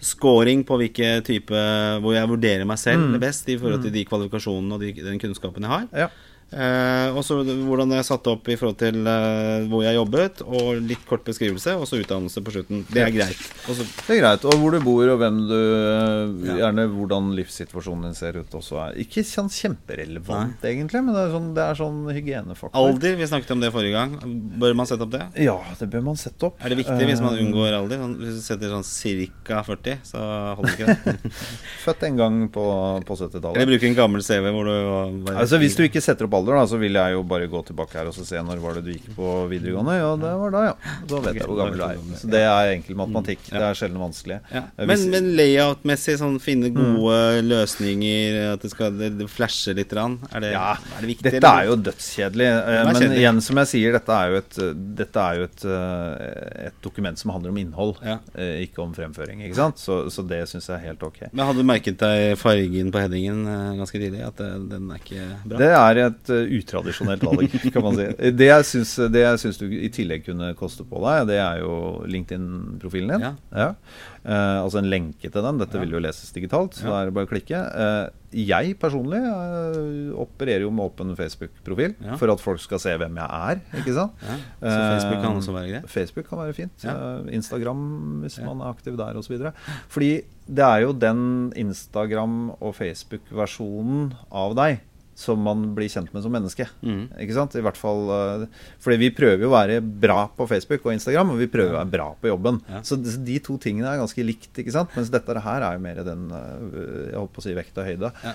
scoring på hvilke type Hvor jeg vurderer meg selv Mm. best i forhold til de kvalifikasjonene og de, den kunnskapen jeg har. Ja. Eh, og så hvordan jeg satt opp i forhold til eh, hvor jeg jobbet, og litt kort beskrivelse, og så utdannelse på slutten. Det er greit. Også, Det er greit. Og hvor du bor, og hvem du eh, Gjerne hvordan livssituasjonen din ser ut også er ikke sånn kjemperelevant, egentlig, men det er sånn, det er sånn hygienefaktor. alder, vi snakket om det forrige gang. Bør man sette opp det? Ja, det bør man sette opp. Er det viktig hvis man Eh, unngår alder? Sånn, hvis du setter sånn ca. 40, så holder ikke det. [LAUGHS] Født en gang på, på 70-tallet. bruke en gammel CV hvor du var Altså Hvis du ikke setter opp alder, da, så vil jeg jo bare gå tilbake her og se når var det du gikk på videregående. Ja, det var da, ja. Da vet jeg hvor gammel du er. Så det er enkel matematikk. Det er sjelden vanskelig. Ja. Eh, Men, men layout-messig, sånn finne gode løsninger, at det skal det, flashe litt, rann, er, det, Ja, er det viktig? Dette eller? er jo dødskjedelig. eh, er Men kjedelig. igjen, som jeg sier, dette er jo et, dette er jo et, eh, et dokument som handler om innhold, Ja. ikke om fremføring. Ikke sant? Så, så det syns jeg er helt ok. Men hadde du merket deg fargen på headingen ganske tidlig? At den er ikke bra? Det er et eh, utradisjonelt valg, kan man si. Det jeg syns, det jeg syns du i tillegg kunne koste på deg, det er jo LinkedIn-profilen din. Ja. Eh, altså en lenke til den. Dette Ja. vil jo leses digitalt, så Ja. da er det bare å klikke. Eh, jeg personlig eh, opererer jo med åpen Facebook-profil Ja. for at folk skal se hvem jeg er. Ikke sant? Ja, så Facebook kan Eh, også være greit? Facebook kan være fint. Ja. Eh, Instagram hvis Ja. man er aktiv der osv. Fordi det er jo den Instagram- og Facebook-versjonen av deg som man blir kjent med som menneske. Mm. Ikke sant? I hvert fall eh, Fordi vi prøver jo å være bra på Facebook og Instagram, og vi prøver å være bra på jobben. Ja. Så de, to tingene er ganske likt, ikke sant? Mens dette her er jo mer den eh, Jeg holdt på å si vekt og høyde. Ja.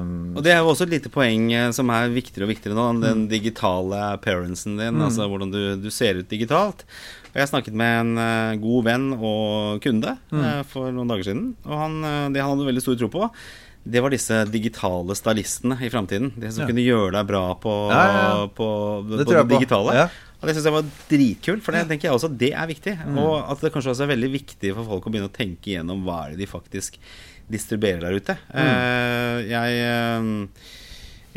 Um, Og det er jo også et lite poeng eh, som er viktigere og viktigere nå, den digitale appearancen din, Mm. altså hvordan du, du ser ut digitalt. Og jeg snakket med en god venn og kunde Mm. for noen dager siden, og han, det han hadde veldig stor tro på, det var disse digitale stylistene i framtiden. De som Ja. kunne gjøre deg bra på, Ja, ja, på, Det på det digitale. Ja. Og det syns jeg var dritkult, for det tenker jeg også det er viktig. Mm. Og at det kanskje også er veldig viktig for folk å begynne å tenke igjennom hva er det de faktisk distribuerer der ute. Mm. Uh, jeg uh,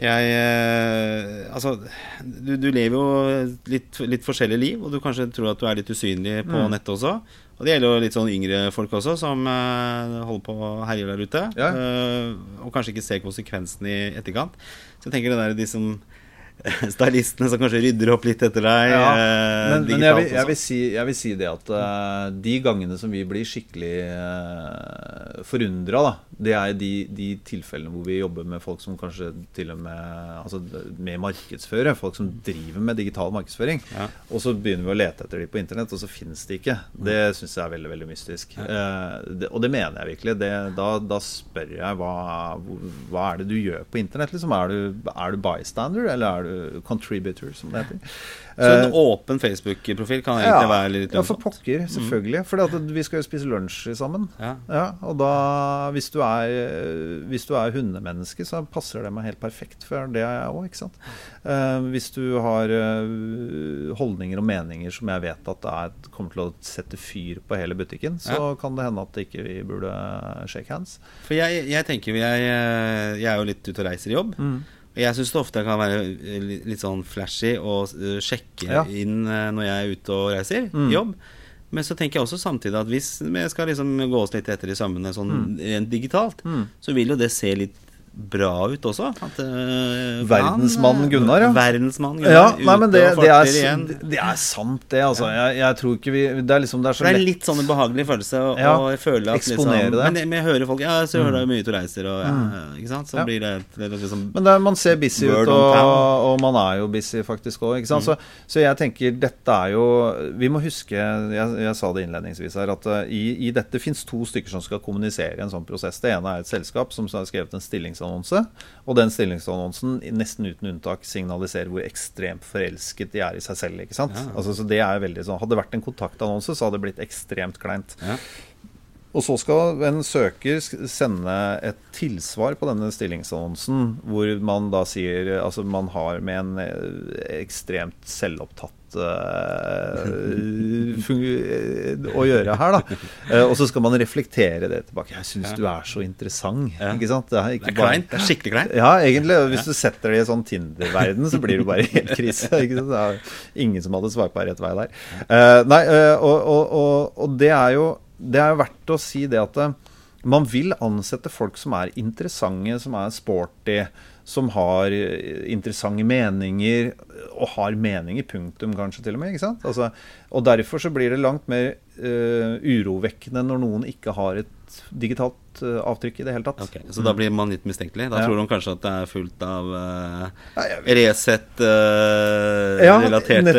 jeg eh, Altså, du, du lever jo litt, litt forskjellige liv, og du kanskje tror at du er litt usynlig på Mm. nettet også. Og det gjelder jo litt sånn yngre folk også, som eh, holder på å herje der ute. Ja. eh, og kanskje ikke ser konsekvensene i etterkant. Så jeg tenker det der de som [LAUGHS] Stylistene som kanskje rydder opp litt etter deg. Ja, eh, men, men jeg, vil, jeg, vil si, jeg vil si det at uh, de gangene som vi blir skikkelig uh, forundra, da, det er de, de tilfellene hvor vi jobber med folk som kanskje til og med Altså med markedsføre. Folk som driver med digital markedsføring. Ja. Og så begynner vi å lete etter de på internett, og så finnes de ikke. Det syns jeg er veldig veldig mystisk. Eh, det, og det mener jeg virkelig. Det, da, da spør jeg hva, hva er det du gjør på internett? Liksom? Er, du, er du bystander, eller er du contributor, som det heter? Så en Eh, åpen Facebook-profil kan egentlig være litt ja, for pokker, selvfølgelig. For vi skal jo spise lunsj sammen. Ja. Ja, og da, hvis du er, hvis du er hundemenneske, så passer det meg helt perfekt, for det er jeg òg, ikke sant. Eh, hvis du har eh, holdninger og meninger som jeg vet at det er, kommer til å sette fyr på hele butikken, så kan det hende at ikke vi burde shake hands. For jeg, jeg tenker jeg, jeg er jo litt ute og reiser i jobb. Mm. Jeg syns det ofte kan være eh, litt, sånn flashy å eh, sjekke Ja. inn eh, når jeg er ute og reiser. Mm. Jobb. Men så tenker jeg også samtidig at hvis vi skal liksom gå oss litt etter i sømmene sånn Mm. digitalt, så vil jo det se litt bra ut også. At, uh, Verdensmannen Gunnar, ja. Verdensmannen Gunnar. Ja, nei, men det, det, er, igjen. det, er sant, det. Altså. Jeg, jeg tror ikke vi Det er liksom Det er så det er lett litt sånn en behagelig følelse å Ja, føle at eksponere liksom, det. Mm. Men, men jeg hører folk Ja, så hører du mye ute og reiser, og ja, ikke sant. Så Ja. blir det, det liksom Men det, er- man ser busy ut, og. Mm. og man er jo busy faktisk òg. Så, så jeg tenker dette er jo Vi må huske, jeg, jeg sa det innledningsvis her, at uh, i, i dette fins to stykker som skal kommunisere i en sånn prosess. Det ene er et selskap som har skrevet en stillingsannonse. Og den stillingsannonsen nesten uten unntak signaliserer hvor ekstremt forelsket de er i seg selv. ikke sant? Ja. Altså, så det er veldig sånn, Hadde det vært en kontaktannonse, så hadde det blitt ekstremt kleint. Ja. Og så skal en søker sende et tilsvar på denne stillingsannonsen, hvor man da sier Altså man har med en eh, ekstremt selvopptatt fun- å gjøre her, da. Uh, og så skal man reflektere det tilbake. 'Jeg syns Ja. du er så interessant'. Ja. Ikke sant? Det er, Det er kleint. Det er skikkelig kleint. ja, egentlig. Hvis du setter det i sånn Tinder-verden, så blir det bare helt krise. Ikke sant? Det er ingen som hadde sveipa rett vei der. Uh, nei, og, og, og, og det er jo det er jo verdt å si det at man vil ansette folk som er interessante, som er sporty, som har eh, interessante meninger, og har meninger, punktum kanskje til og med. ikke sant? Altså, og derfor så blir det langt mer uh, urovekkende når noen ikke har et digitalt eh, avtrykk i det hele tatt. Okay, Så da blir man litt mistenkelig? Da Ja. tror de kanskje at det er fullt av uh, Nei, Resett-relaterte uh,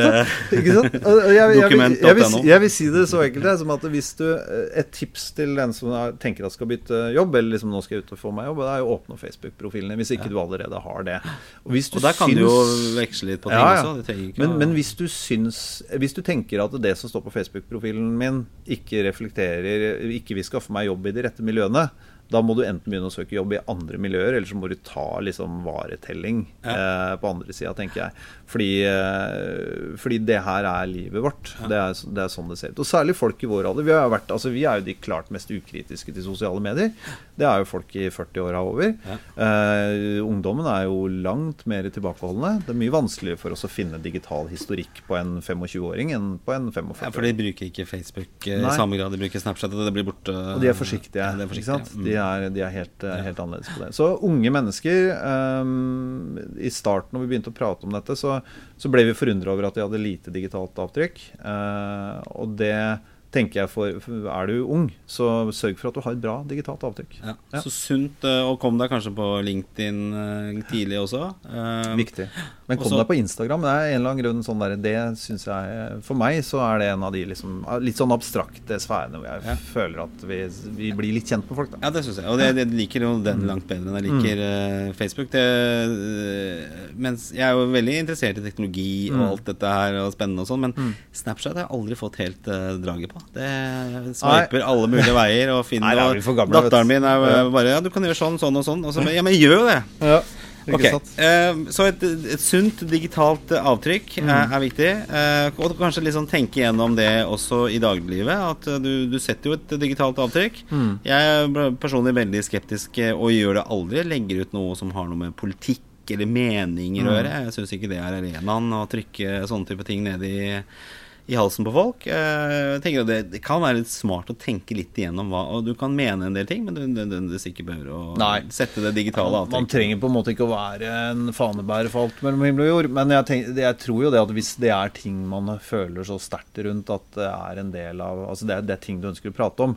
ja, og Jeg, jeg, vil- jeg, jeg vil si det så enkelt som at hvis du eh, Et tips til den som er- tenker at skal bytte jobb, eller liksom nå skal jeg ut og få meg jobb, det er å åpne Facebook-profilene hvis ikke du allerede har det. Og, Og der kan du jo syns- veksle litt på ting Ja, ja. også. Men, men hvis du syns Hvis du tenker at det som står på Facebook-profilen min, ikke reflekterer Ikke vil skaffe meg jobb i de rette miljøene, da må du enten begynne å søke jobb i andre miljøer, eller så må du ta liksom varetelling eh, på andre sida, tenker jeg. Fordi, eh, fordi det her er livet vårt. Det, er, det er sånn det ser ut. Og særlig folk i vår alder. Vi, vært, altså, vi er jo de klart mest ukritiske til sosiale medier. Det er jo folk i 40-åra over. Ja. Eh, ungdommen er jo langt mer tilbakeholdne. Det er mye vanskeligere for oss å finne digital historikk på en 25-åring enn på en 45-åring. ja, For de bruker ikke Facebook eh, i samme grad de bruker Snapchat, og det blir borte. Og de er forsiktige. Ja, de er forsiktige. Er, de er helt, eh, helt annerledes på det. Så unge mennesker um, I starten når vi begynte å prate om dette, så, så ble vi forundra over at de hadde lite digitalt avtrykk. Uh, og det tenker jeg for, for Er du ung, så sørg for at du har et bra digitalt avtrykk. Ja. Ja. Så sunt, å og kom deg kanskje på LinkedIn tidlig også. Eh, Viktig. Men kom Også- deg på Instagram. Det er en eller annen grunn sånn der, Det synes jeg For meg så er det en av de liksom, litt sånn abstrakte sfærene hvor jeg Ja. føler at vi, vi blir litt kjent med folk. Da. Ja, det syns jeg. Og det, jeg liker jo den langt bedre enn jeg liker mm. Facebook. Det, eh, mens jeg er jo veldig interessert i teknologi og Mm. alt dette her, og spennende og sånn, men Snapchat har jeg aldri fått helt uh, draget på. Det sveiper alle mulige veier og finner Nei, gamle. Datteren min er bare Ja, du kan gjøre sånn, sånn og sånn. Og så, ja, men gjør jo det! Ja, ikke Ok, sant? eh, Så et, et sunt digitalt avtrykk Mm. er, er viktig. Eh, og kanskje liksom tenke gjennom det også i dagliglivet. At eh, du, du setter jo et digitalt avtrykk. Mm. Jeg er personlig veldig skeptisk og gjør det aldri. Legger ut noe som har noe med politikk eller meninger Mm. å gjøre. Jeg syns ikke det er arenaen å trykke sånne type ting ned i i halsen på folk. Eh, Jeg tenker at det, kan være litt smart å tenke litt igjennom hva Og du kan mene en del ting, men du nødvendigvis ikke behøver å Nei. sette det digitale Man, man trenger på en måte ikke å være en fanebærer for alt mellom himmel og jord. Men jeg, tenker, jeg tror jo det at hvis det er ting man føler så sterkt rundt at det er en del av Altså det er, det er ting du ønsker å prate om.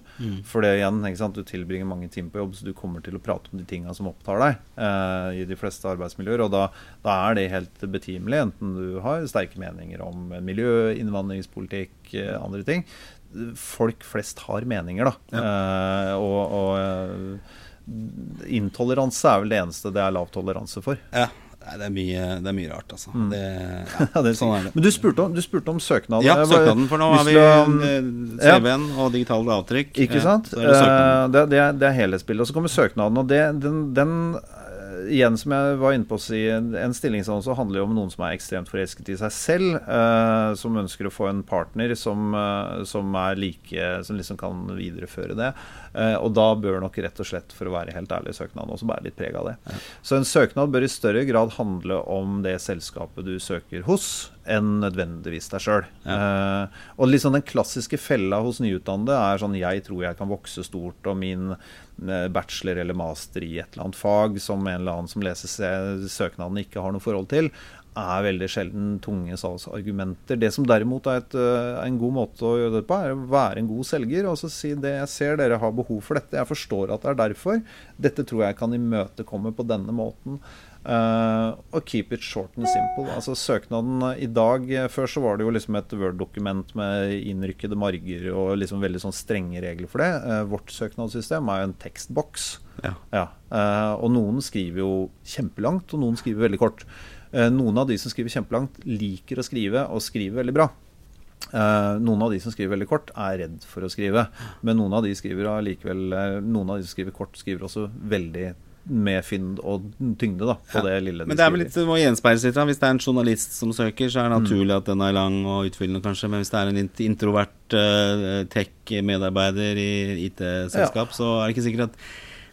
For det igjen, ikke sant, du tilbringer mange timer på jobb, så du kommer til å prate om de tinga som opptar deg eh, i de fleste arbeidsmiljøer. Og da, da er det helt betimelig, enten du har sterke meninger om miljø, innvandringspolitikk, eh, andre ting. Folk flest har meninger, da. Eh, og, og eh, intoleranse er vel det eneste det er lav toleranse for. Ja. Nei, det er mye, det er mye rart, altså. Det, ja, [LAUGHS] Ja, det sånn er det. Men du spurte om, du spurte om søknaden. Ja, søknaden, for nå har vi CV-en og digitalt avtrykk. Ikke sant? Er det. Det, det, er, det helhetsbildet. Og så kommer søknaden. Og det, den, den igjen, som jeg var inne på å si, en stillingsannonse handler jo om noen som er ekstremt forelsket i seg selv. eh, som ønsker å få en partner som, eh, som er like Som liksom kan videreføre det. Eh, og da bør nok rett og slett, for å være helt ærlig, søknaden også bære litt preg av det. Så en søknad bør i større grad handle om det selskapet du søker hos, enn nødvendigvis deg sjøl. Ja. Uh, og liksom den klassiske fella hos nyutdannede er sånn Jeg tror jeg kan vokse stort, og min bachelor eller master i et eller annet fag som en eller annen som leser søknaden ikke har noe forhold til, er veldig sjelden tunge salgsargumenter. Det som derimot er et, uh, en god måte å gjøre det på, er å være en god selger og så si det jeg ser dere har behov for dette. Jeg forstår at det er derfor. Dette tror jeg kan imøtekomme på denne måten. Uh, og keep it short and simple. Altså Søknaden i dag Før så var det jo liksom et Word-dokument med innrykkede marger og liksom veldig sånn strenge regler for det. Uh, vårt søknadssystem er jo en tekstboks. Ja. Ja. Uh, og noen skriver jo kjempelangt, og noen skriver veldig kort. Eh, noen av de som skriver kjempelangt, liker å skrive og skriver veldig bra. Uh, noen av de som skriver veldig kort, er redd for å skrive. Men noen av de skriver likevel Noen av de som skriver kort, skriver også veldig med fynd og tyngde da, på ja. det lille de Men det er vel litt, det må gjenspeiles litt. Da. Hvis det er en journalist som søker, så er det naturlig mm. at den er lang og utfyllende, kanskje. Men hvis det er en introvert uh, tech-medarbeider i IT-selskap, ja. så er det ikke sikkert at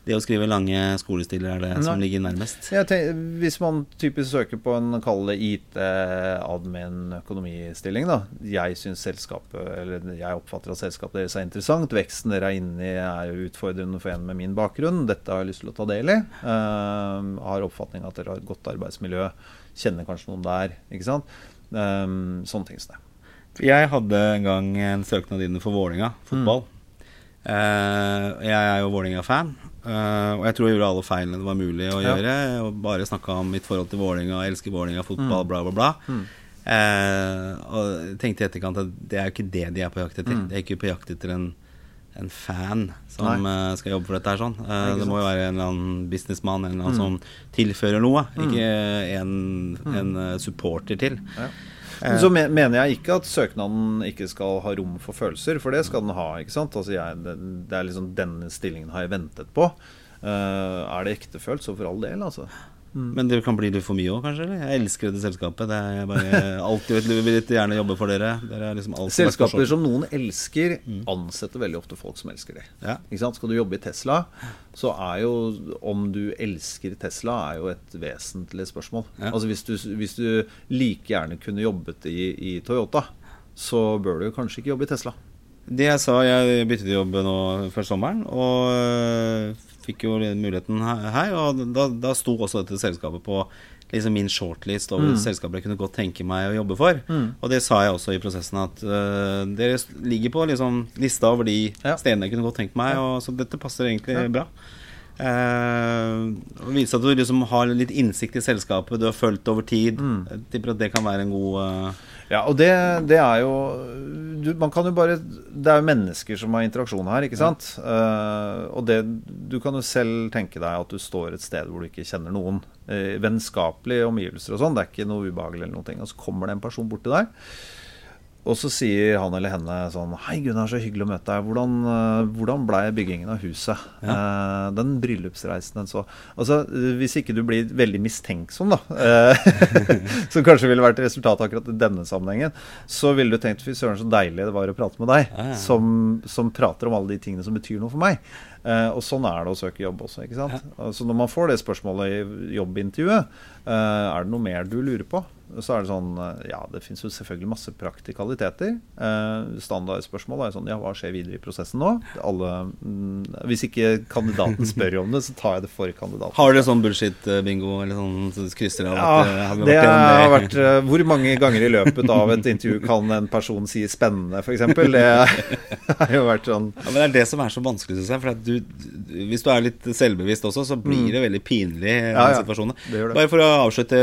det å skrive lange skolestiler er det Nei. som ligger nærmest. Tenker, hvis man typisk søker på en kall IT-admin-økonomistilling, da. Jeg syns selskapet, eller jeg oppfatter at selskapet deres er interessant. Veksten dere er inne i er jo utfordrende for en med min bakgrunn. Dette har jeg lyst til å ta del i. Uh, har oppfatning at dere har et godt arbeidsmiljø. Kjenner kanskje noen der. Ikke sant. Um, sånne ting som det. Jeg hadde en gang en søknad inne for Vålinga fotball. Mm. Uh, jeg er jo Vålinga-fan, Uh, og jeg tror jeg gjorde alle feilene det var mulig å ja. gjøre. Og bare snakka om mitt forhold til Vålinga elsker Vålinga, fotball, mm. bla, bla, bla. Mm. Uh, og tenkte i etterkant at det er jo ikke det de er på jakt etter. Mm. De er ikke på jakt etter en, en fan som uh, skal jobbe for dette her sånn. det må jo være en eller annen businessmann eller annen mm. som tilfører noe, mm. ikke en, mm. en supporter til. Ja. Så mener jeg ikke at søknaden ikke skal ha rom for følelser, for det skal den ha. ikke sant? Altså jeg, det er liksom Denne stillingen har jeg ventet på. Uh, er det ektefølt, så for all del, altså. Mm. Men det kan bli litt for mye òg, kanskje? Eller? Jeg elsker dette selskapet. Det er bare alltid vil gjerne jobbe for dere. dere liksom Selskaper som noen elsker, mm. ansetter veldig ofte folk som elsker det. Ja. Skal du jobbe i Tesla, så er jo om du elsker Tesla, er jo et vesentlig spørsmål. Ja. Altså hvis du, hvis du, like gjerne kunne jobbet i, i Toyota, så bør du kanskje ikke jobbe i Tesla. Det jeg sa, jeg byttet jobb nå før sommeren, og fikk jo muligheten her. Og da, da sto også dette selskapet på liksom min shortlist over mm. selskaper jeg kunne godt tenke meg å jobbe for. Mm. Og det sa jeg også i prosessen, at uh, dere ligger på liksom lista over de ja. stedene jeg kunne godt tenkt meg. Og, så dette passer egentlig ja. bra. Uh, og vise at du liksom har litt innsikt i selskapet, du har fulgt over tid. Mm. Jeg tipper at det kan være en god uh, ja, og det, det er jo du, Man kan jo bare Det er jo mennesker som har interaksjon her, ikke sant? Ja. Uh, og det Du kan jo selv tenke deg at du står et sted hvor du ikke kjenner noen. Uh, vennskapelige omgivelser og sånn. Det er ikke noe ubehagelig eller noe. Og så kommer det en person bort til deg og så sier han eller henne sånn Hei, Gunnar, så hyggelig å møte deg. Hvordan, uh, hvordan blei byggingen av huset? Ja. Eh, den bryllupsreisen den så Altså, hvis ikke du blir veldig mistenksom, da, eh, [LAUGHS] som kanskje ville vært resultatet akkurat i denne sammenhengen, så ville du tenkt fy søren, så deilig det var å prate med deg, ja, ja. Som, som, prater om alle de tingene som betyr noe for meg. og sånn er det å søke jobb også, ikke sant. Så når man får det spørsmålet i jobbintervjuet, er det noe mer du lurer på? Så er det sånn eh, Ja, det finnes jo selvfølgelig masse praktikaliteter. Eh, standardspørsmål er sånn Ja, hva skjer videre i prosessen nå? Alle, mm, hvis ikke kandidaten spør om det, så tar jeg det for kandidaten. Har dere sånn bullshit-bingo, eller sånn så krysser av? Ja, at, det, har, vært uh, Hvor mange ganger i løpet av et intervju kan en person si 'spennende', f.eks.? Det har jo vært sånn ja, Men det er det som er så vanskelig, syns jeg. For du, hvis du er litt selvbevisst også, så blir mm. det veldig pinlig, ja, ja, det det. Bare for å avslutte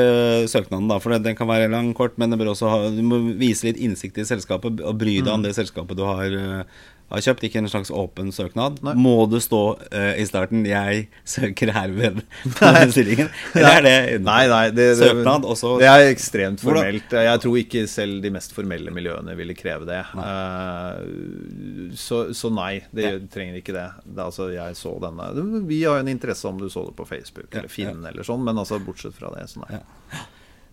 søknaden, da. For den kan være lang, kort, men ha, du må vise litt innsikt i selskapet og bry deg mm. om det selskapet du har, uh, har, kjøpt. Ikke en slags åpen søknad. Nei. Må du stå uh, i starten 'Jeg søker herved [LAUGHS] [LAUGHS] denne stillingen'? Eller er det nei, nei, det, søknad også? Det er ekstremt formelt. Jeg tror ikke selv de mest formelle miljøene ville kreve det. Uh, så, så, nei, det ja. trenger ikke det. det altså, jeg så denne Vi har jo en interesse om du så det på Facebook eller Finn eller sånn, men altså bortsett fra det, så nei. Ja.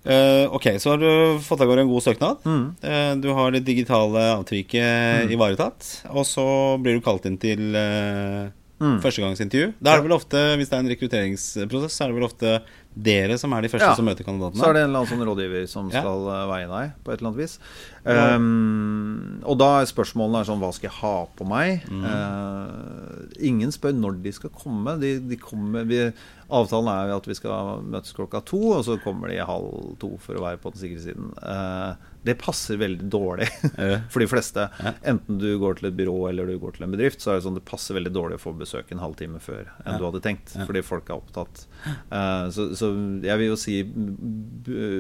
Uh, ok, så har du fått av gårde en god søknad. Mm. Uh, du har det digitale avtrykket mm. ivaretatt. Og så blir du kalt inn til uh, mm. førstegangsintervju. Da er det vel ofte, Hvis det er en rekrutteringsprosess, så er det vel ofte dere som er de første Ja. som møter kandidatene? Så er det en eller annen sånn rådgiver som skal veie deg på et eller annet vis. Um, og da er spørsmålene er sånn Hva skal jeg ha på meg? Eh, ingen spør når de skal komme. De, de kommer vi, avtalen er jo at vi skal møtes klokka to, og så kommer de halv to for å være på den sikre siden. Uh, det passer veldig dårlig [LAUGHS] for de fleste. Enten du går til et byrå eller du går til en bedrift, så er det sånn det passer veldig dårlig å få besøk en halvtime før enn Ja. du hadde tenkt, fordi folk er opptatt. Uh, så, så jeg vil jo si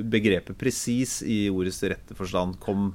begrepet presis i ordets rette forstand kom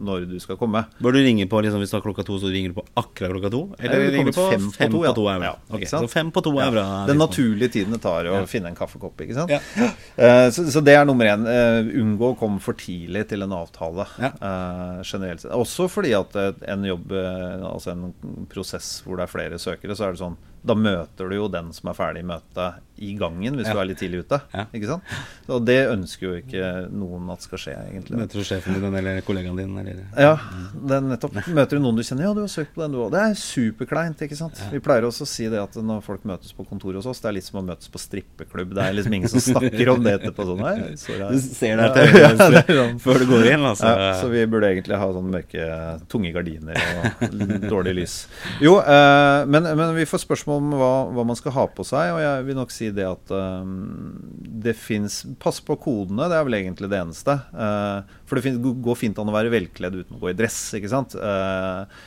når du skal komme. Bør du ringe på liksom, hvis du har klokka to, så ringer du på akkurat klokka to? Eller ville ringer du på kommet fem på to? ja. er bra. Ja, okay, så fem på to er bra. Den naturlige tiden det tar å Ja. finne en kaffekopp, ikke sant. Ja. Eh, så, så det er nummer én. Uh, unngå å komme for tidlig til en avtale. Ja. eh, generelt sett. Også fordi at eh, en jobb, eh, altså en prosess hvor det er flere søkere, så er det sånn da møter du jo den som er ferdig i møtet i gangen, hvis Ja. du er litt tidlig ute. Ja. Ikke sant? Og det ønsker jo ikke noen at skal skje, egentlig. Møter du sjefen din eller kollegaen din? Eller? Ja, det er nettopp. Møter du noen du kjenner? Ja, du har søkt på den, du òg. Det er superkleint, ikke sant. Vi pleier også å si det at når folk møtes på kontoret hos oss, det er litt som å møtes på strippeklubb. Det er liksom ingen som snakker om det etterpå. Sånn, nei, Du ser det her ja, sånn. før du går inn, altså. Ja, så vi burde egentlig ha sånn mørke, tunge gardiner og dårlig lys. Jo, eh, men, men vi får spørsmål om hva, hva man skal ha på seg, og jeg vil nok si det at eh, det fins Pass på kodene, det er vel egentlig det eneste. Eh, for det går fint an å være velkledd uten å gå i dress, ikke sant. Eh,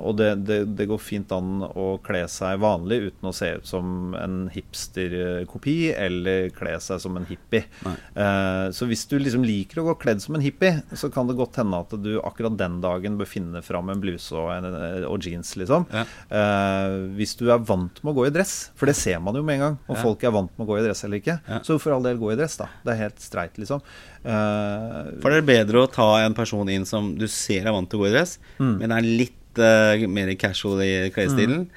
og det, det, det går fint an å kle seg vanlig uten å se ut som en hipsterkopi eller kle seg som en hippie. Eh, så hvis du liksom liker å gå kledd som en hippie, så kan det godt hende at du akkurat den dagen bør finne fram en bluse og, en, og jeans, liksom. Ja. Uh, hvis du er vant med å gå i dress, for det ser man jo med en gang om Ja. folk er vant med å gå i dress eller ikke, Ja. så for all del gå i dress, da. Det er helt streit, liksom. Uh, For det er bedre å ta en person inn som du ser er vant til å gå i dress, Mm. men er litt eh, mer casual i klesstilen.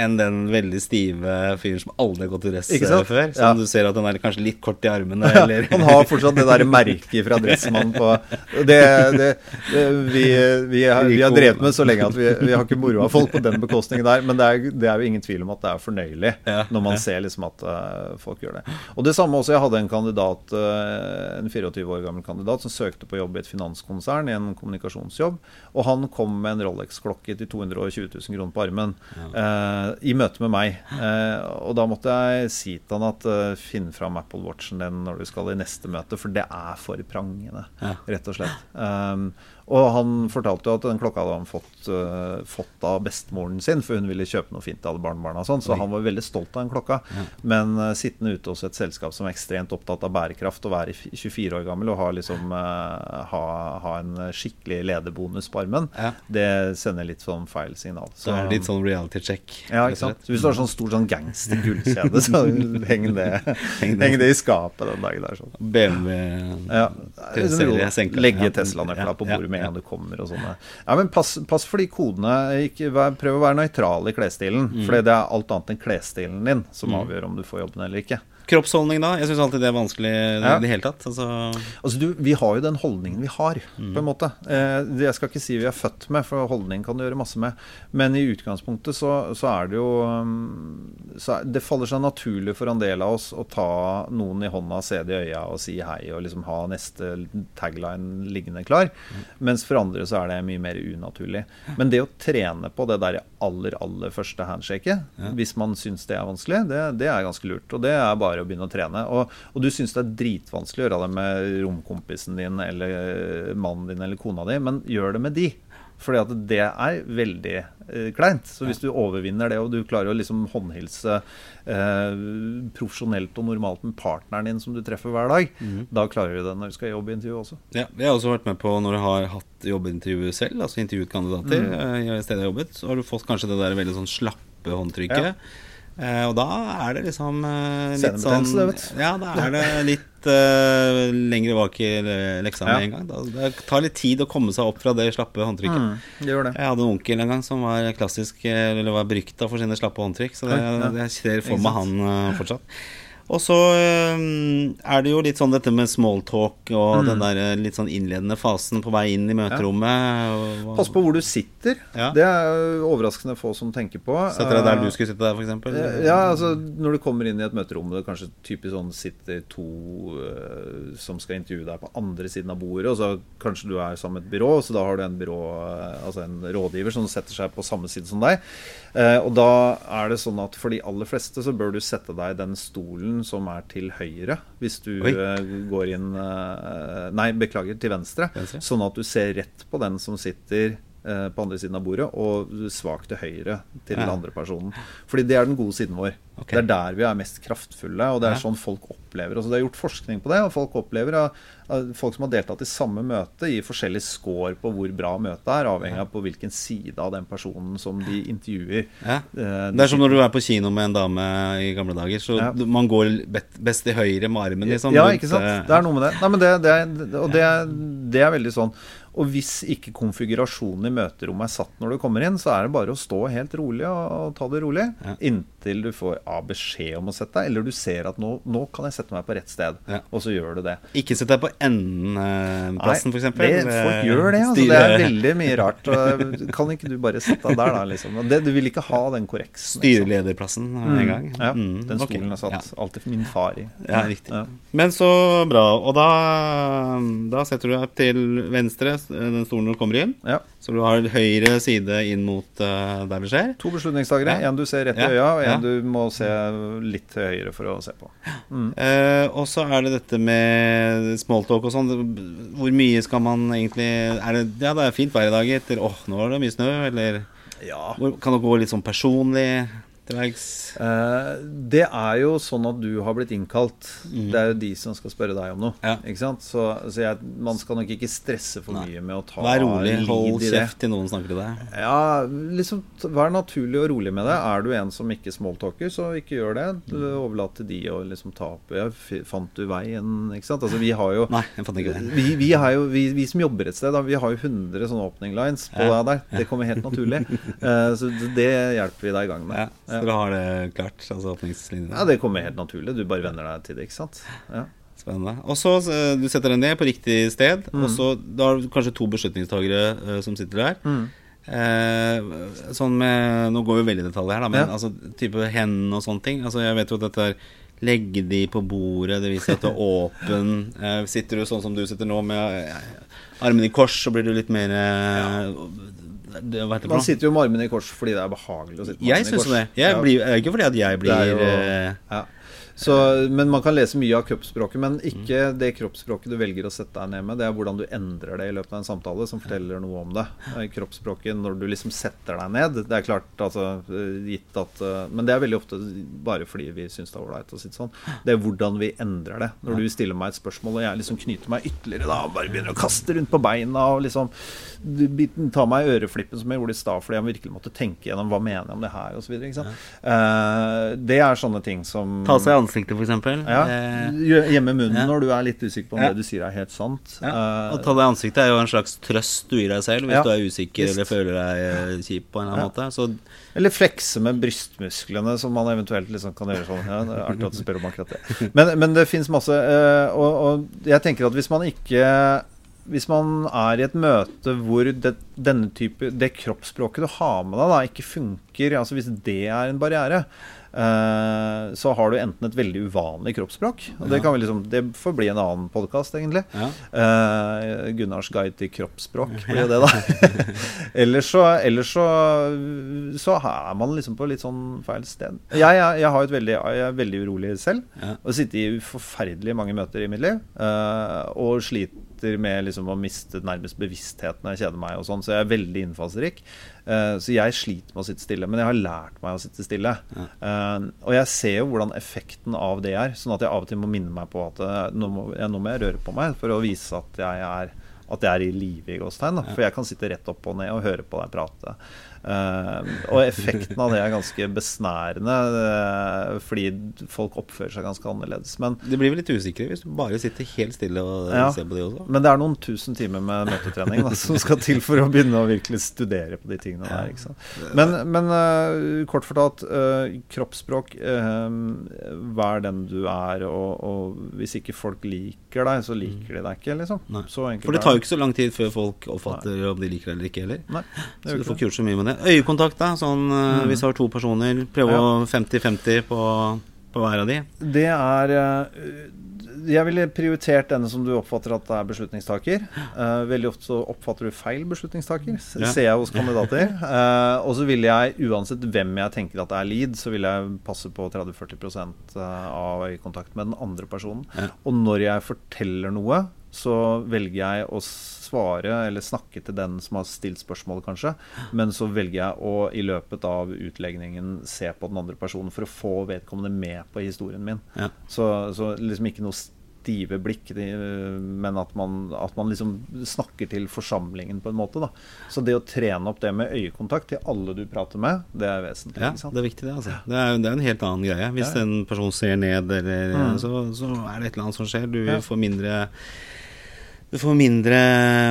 Enn den veldig stive fyren som aldri har gått i dress før. Som. Ja. Du ser at han er kanskje litt kort i armene, Ja, eller han har fortsatt det der merket fra dressmannen på det, det, det, vi, vi, har, vi har drevet med så lenge at vi, vi har ikke moro av folk på den bekostningen der. Men det er, det er jo ingen tvil om at det er fornøyelig Ja, når man ja. ser liksom at uh, folk gjør det. Og det samme også, jeg hadde en kandidat, uh, en 24 år gammel kandidat som søkte på jobb i et finanskonsern i en kommunikasjonsjobb. Og han kom med en Rolex-klokke til 220 000 kroner på armen eh, i møte med meg. Eh, og da måtte jeg si til han at eh, finn fram Apple Watchen din når du skal i neste møte, for det er for prangende, rett og slett. Og han fortalte jo at den klokka hadde han fått, eh, fått av bestemoren sin, for hun ville kjøpe noe fint til alle barnebarna sånn, så han var veldig stolt av den klokka. Men uh, sittende ute hos et selskap som er ekstremt opptatt av bærekraft, og være 24 år gammel og ha, liksom, uh, ha, ha en skikkelig lederbonus på armen, Ja. det sender litt sånn feil signal. Så er litt sånn reality check. ja, ikke sant? Så hvis du har sånn stor sånn gangster-gullkjede, så [LAUGHS] heng det, Heng det. i skapet den dagen der. sånn. BMW Ja, Legge ja. Tesla-nøkla på Ja, bordet med en gang du kommer og sånne. Ja, men pass, pass for de kodene. Ikke prøv å være nøytral i klesstilen. Mm. For det er alt annet enn klesstilen din som avgjør om du får jobben eller ikke. Kroppsholdning, da? Jeg syns alltid det er vanskelig Ja. i det hele tatt. Altså, Altså du, Vi har jo den holdningen vi har, Mm. på en måte. Eh, det- jeg skal ikke si vi er født med, for holdning kan du gjøre masse med. Men i utgangspunktet så, så er det jo um, så er, Det faller seg naturlig for en del av oss å ta noen i hånda, se det i øya og si hei, og liksom ha neste tagline liggende klar. Mens for andre så er det mye mer unaturlig. Men det å trene på det der aller, aller første handshaket, hvis man syns det er vanskelig, det, det er ganske lurt. Og det er bare å begynne å trene. Og, og du syns det er dritvanskelig å gjøre det med romkompisen din eller mannen din eller kona di, men gjør det med de. Fordi at det er veldig kleint. Så hvis du overvinner det, og du klarer å liksom håndhilse eh, profesjonelt og normalt med partneren din som du treffer hver dag, da klarer du det når du skal i jobbintervju også. ja, jeg har også vært med på når jeg har hatt jobbintervju selv, altså intervjuet kandidater Mm. eh, i stedet jeg har jobbet, så har du fått kanskje det der veldig sånn slappe håndtrykket. Eh, og da er det liksom eh, litt sånn det. Ja, da er det litt eh, lengre bak i le- leksa med Ja. en gang. Da, det tar litt tid å komme seg opp fra det slappe håndtrykket. det gjør det. Jeg hadde en onkel en gang som var klassisk eh, Eller var berykta for sine slappe håndtrykk. Så det, jeg ser for meg han eh, fortsatt. Og så eh, er det jo litt sånn dette med smalltalk og Mm. den der eh, litt sånn innledende fasen på vei inn i møterommet. Ja. Pass på hvor du sitter. Ja. Det er overraskende få som tenker på. Setter deg der Eh, du skulle sitte der, f.eks.? Ja, altså Når du kommer inn i et møterom og det kanskje typisk sånn sitter to eh, som skal intervjue deg på andre siden av bordet, og så kanskje du er sammen med et byrå, så da har du en byrå, eh, altså en rådgiver som setter seg på samme side som deg. Eh, og da er det sånn at for de aller fleste så bør du sette deg i den stolen som er til høyre, hvis du Oi. eh, går inn eh, Nei, beklager, til venstre. Venstre. Sånn at du ser rett på den som sitter på andre siden av bordet, og svakt til høyre til Ja. den andre personen. Fordi det er den gode siden vår. Okay. Det er der vi er mest kraftfulle, og det er Ja. sånn folk opplever Altså, Det er gjort forskning på det, og folk opplever at folk som har deltatt i samme møte, gir forskjellig score på hvor bra møtet er, avhengig av på hvilken side av den personen som de intervjuer. Ja. eh, Det er som når du er på kino med en dame i gamle dager. Så man går best til høyre med armen, liksom. Ja, ikke sant. eh, Det er noe med det. Nei, men det, det, er, og det, det er veldig sånn. Og hvis ikke konfigurasjonen i møterommet er satt når du kommer inn, så er det bare å stå helt rolig og, ta det rolig. Ja. Inntil du får A beskjed om å sette deg, eller du ser at nå, nå kan jeg sette meg på rett sted. Ja. Og så gjør du det. Ikke sett deg på enden eh, f.eks. det, folk gjør det. Altså, det er veldig mye rart. Og, kan ikke du bare sette deg der, da? Liksom? Det, du vil ikke ha den korreksen. Styrelederplassen mm. en gang. Ja, Mm, den stolen har satt alltid min far i. Ja, riktig. Men så bra. Og da, da setter du deg til venstre, den stolen når du kommer inn. Ja. Så du har høyre side inn mot uh, der det skjer. To beslutningstagere. Ja. En du ser rett i øya, og en du må se litt til høyre for å se på. Mm. Uh, og så er det dette med smalltalk og sånn. Hvor mye skal man egentlig er det, Ja, det er fint vær i dag, etter åh, åh, nå var det mye snø. Eller Ja. kan det gå litt sånn personlig det er jo sånn at du har blitt innkalt. Det er jo de som skal spørre deg om noe. Ja. Ikke sant? Så, så jeg, man skal nok ikke stresse for Nei. mye med å ta Vær rolig. Hold kjeft til noen snakker til deg. Ja, liksom Vær naturlig og rolig med det. Er du en som ikke smalltalker, så ikke gjør det. Du Overlat til de å liksom ta opp ja, Fant du veien? Ikke sant? Altså, vi har jo Nei, jeg fant ikke veien. vi, vi, har jo, vi, vi som jobber et sted, da, vi har jo 100 sånne opening lines på Ja. det der. Det kommer helt naturlig. uh, [LAUGHS] så det- hjelper vi deg i gang med. Ja, så dere har det klart? Altså åpningslinjene? Ja, det kommer helt naturlig. Du bare venner deg til det, ikke sant. Ja. Spennende. Og så eh, du setter deg ned på riktig sted, Mm. og så da har du kanskje to beslutningstagere uh, som sitter der. Mm. Eh, sånn med Nå går vi veldig i detalj her, da, men Ja. altså type hendene og sånne ting. Altså Jeg vet jo at dette er Legge de på bordet, det viser at du er [LAUGHS] åpen. Eh, sitter du sånn som du sitter nå, med eh, armene i kors, så blir du litt mer eh, det, Man noe? sitter jo med armene i kors fordi det er behagelig å sitte med Jeg armene i syns det. Jeg blir, det ikke fordi at jeg blir jo- eh, ja. Så, men man kan lese mye av kroppsspråket, men ikke det kroppsspråket du velger å sette deg ned med. Det er hvordan du endrer det i løpet av en samtale, som forteller noe om det. Eh, Kroppsspråket når du liksom setter deg ned. Det er klart, altså eh, gitt at eh, Men det er veldig ofte bare fordi vi syns det er ålreit å sitte sånn. Det er hvordan vi endrer det. Når du stiller meg et spørsmål, og jeg liksom knyter meg ytterligere da, og bare begynner å kaste rundt på beina og liksom ta meg i øreflippen som jeg gjorde i stad, fordi jeg virkelig måtte tenke gjennom hva mener jeg om det her, osv. Uh, det er sånne ting som Ta seg ansiktet, eksempel. ja, Eh, Gjemme munnen ja. når du er litt usikker på om Ja. det du sier er helt sant. Ja. Eh, Å ta deg i ansiktet er jo en slags trøst du gir deg selv hvis Ja, du er usikker visst. eller føler deg eh, kjip på en eller annen Ja. måte. Så eller flekse med brystmusklene, som man eventuelt liksom kan gjøre sånn. Ja, det er artig at du spør om akkurat det. Men, men det fins masse eh, og, og jeg tenker at hvis man ikke hvis man er i et møte hvor det, denne type, det kroppsspråket du har med deg, da, ikke funker, altså hvis det er en barriere, eh, så har du enten et veldig uvanlig kroppsspråk og Det kan vi liksom, det får bli en annen podkast, egentlig. ja. Eh, Gunnars guide til kroppsspråk blir det, da. [LAUGHS] [LAUGHS] Ellers så, ellers så, så er man liksom på litt sånn feil sted. Jeg, jeg, jeg, har et veldig, jeg er veldig urolig selv. Ja. Og sitter i forferdelig mange møter i mitt liv. eh, og sliter med liksom å miste nærmest bevisstheten når jeg kjeder meg. og sånn, Så jeg er veldig innfallsrik. Eh, så jeg sliter med å sitte stille. Men jeg har lært meg å sitte stille. Ja. Eh, og jeg ser jo hvordan effekten av det er. Sånn at jeg av og til må minne meg på at eh, nå må, jeg, nå må jeg røre på meg for å vise at jeg er at jeg er i live i gåstegn. For jeg kan sitte rett opp og ned og høre på deg prate. Uh, og effekten av det er ganske besnærende, uh, fordi folk oppfører seg ganske annerledes. Men De blir vel litt usikre hvis du bare sitter helt stille og ja, ser på de også? Men det er noen tusen timer med møtetrening da, som skal til for å begynne å virkelig studere på de tingene der. Men, men uh, kort fortalt, kroppsspråk Vær den du er, og, og, hvis ikke folk liker deg, så liker de deg ikke, liksom. For det tar jo ikke så lang tid før folk oppfatter Nei. om de liker deg eller ikke heller. Nei, så du får ikke gjort så mye med det. Øyekontakt, da. Sånn, mm. Hvis du har to personer, prøve ja. 50-50 på, på, hver av de. Det er uh, jeg ville prioritert denne som du oppfatter at er beslutningstaker. Uh, veldig ofte så oppfatter du feil beslutningstaker, ja. ser jeg hos kandidater. Og så ville jeg, uansett hvem jeg tenker at er lead, så ville jeg passe på 30-40% av øyekontakt med den andre personen. Ja. Og når jeg forteller noe, så velger jeg å svare eller snakke til den som har stilt spørsmålet, kanskje. Men så velger jeg å i løpet av utlegningen se på den andre personen for å få vedkommende med på historien min. Ja. Så, så, liksom ikke noe stive blikk, men at man, at man, liksom snakker til forsamlingen på en måte. Da. Så det å trene opp det med øyekontakt til alle du prater med, det er vesentlig. Ja, det er viktig, det. altså. Det er, det er en helt annen greie. Hvis ja. en person ser ned, eller, mm. så, så, er det et eller annet som skjer. Du får mindre du får mindre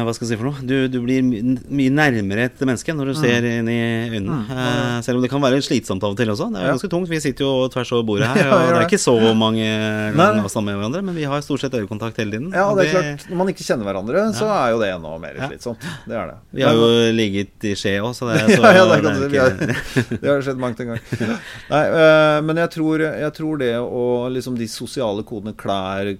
Hva skal jeg si for noe? Du, du blir mye nærmere et menneske når du mm. ser inn i øynene. Mm. Uh, selv om det kan være slitsomt av og til også. Det er jo ganske tungt. Vi sitter jo tvers over bordet her, [LAUGHS] og det er ikke så mange land avstand med hverandre, men vi har stort sett øyekontakt hele tiden. Ja, det er klart. Når man ikke kjenner hverandre, så er jo det enda mer slitsomt. Det er det. Vi har jo ligget i skje òg, så det er [LAUGHS] så ja, det, er har, det har skjedd mangt en gang. [LAUGHS] Nei, uh, men jeg tror, jeg tror, det å liksom de sosiale kodene, klær,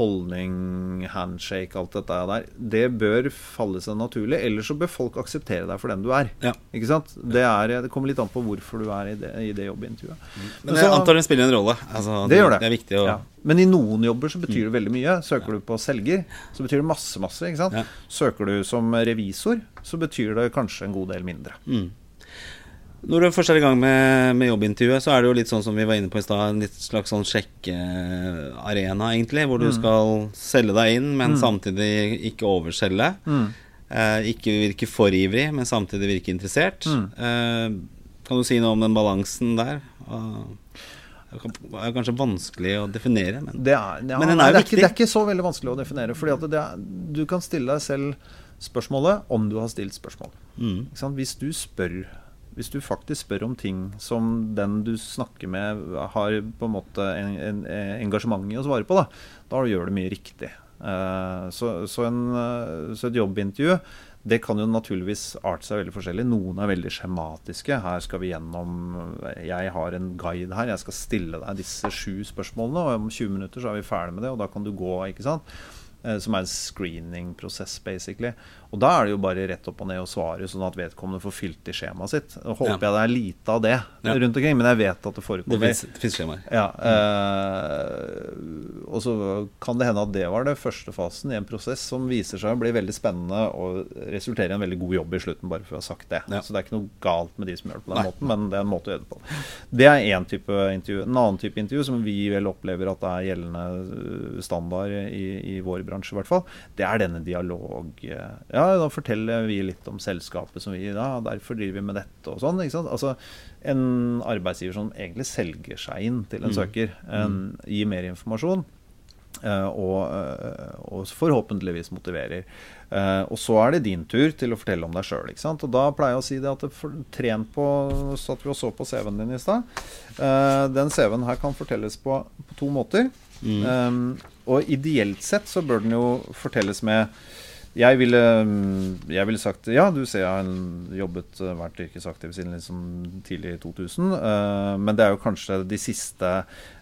holdning, handshake, alt dette dette der, det bør falle seg naturlig. Ellers så bør folk akseptere deg for den du er. Ja. Ikke sant? Det, er, det, kommer litt an på hvorfor du er i det, i det jobbintervjuet. Mm. Men jeg antar den spiller en rolle. Altså, det, det, gjør det. Det er viktig å ja. Men i noen jobber så betyr det veldig mye. Søker du på selger, så betyr det masse, masse. ikke sant? Søker du som revisor, så betyr det kanskje en god del mindre. Mm. Når du først er i gang med, med, jobbintervjuet, så er det jo litt sånn som vi var inne på i stad, en litt slags sånn sjekkearena, egentlig, hvor du mm. skal selge deg inn, men mm. samtidig ikke overselge. Mm. Eh, ikke virke for ivrig, men samtidig virke interessert. Mm. Eh, kan du si noe om den balansen der? Det er kanskje vanskelig å definere, men, det er, ja, men den er jo viktig. Ikke, det er ikke så veldig vanskelig å definere. Fordi er, du kan stille deg selv spørsmålet om du har stilt spørsmål. Mm. Hvis du spør hvis du faktisk spør om ting som den du snakker med, har på en måte en, en, en engasjement i å svare på, da, da gjør du mye riktig. Uh, så, så, en, uh, så, et jobbintervju det kan jo naturligvis arte seg veldig forskjellig. Noen er veldig skjematiske. Her skal vi gjennom Jeg har en guide her. Jeg skal stille deg disse sju spørsmålene, og om 20 minutter så er vi ferdig med det, og da kan du gå. ikke sant? Som er en screening-prosess, basically. Og da er det jo bare rett opp og ned å svare, sånn at vedkommende får fylt i skjemaet sitt. Nå håper ja. jeg det er lite av det rundt omkring, men jeg vet at det forekommer. Det fins skjemaer. Ja, eh, og så kan det hende at det var det første fasen i en prosess som viser seg å bli veldig spennende og resultere i en veldig god jobb i slutten, bare for å ha sagt det. Ja. Så det er ikke noe galt med de som gjør det på den Nei. måten, men det er en måte å gjøre det på. Det er én type intervju. En annen type intervju som vi vel opplever at det er gjeldende øh, standard i, i vår bransje, i hvert fall, det er denne dialog... Ja, da forteller vi litt om selskapet som vi ja, derfor driver vi med dette og sånn. ikke sant? Altså En arbeidsgiver som egentlig selger seg inn til en mm. søker, en, mm. gir mer informasjon. Uh, og, uh, og, forhåpentligvis motiverer. Uh, og så er det din tur til å fortelle om deg sjøl. Og da pleier jeg å si det at for, tren på så at vi så på CV-en din i stad. den CV-en her kan fortelles på, på to måter. Mm. Um, og ideelt sett så bør den jo fortelles med jeg ville, jeg ville, sagt ja, du ser jeg har jobbet, eh, vært yrkesaktiv siden liksom tidlig 2000. Uh, eh, men det er jo kanskje de siste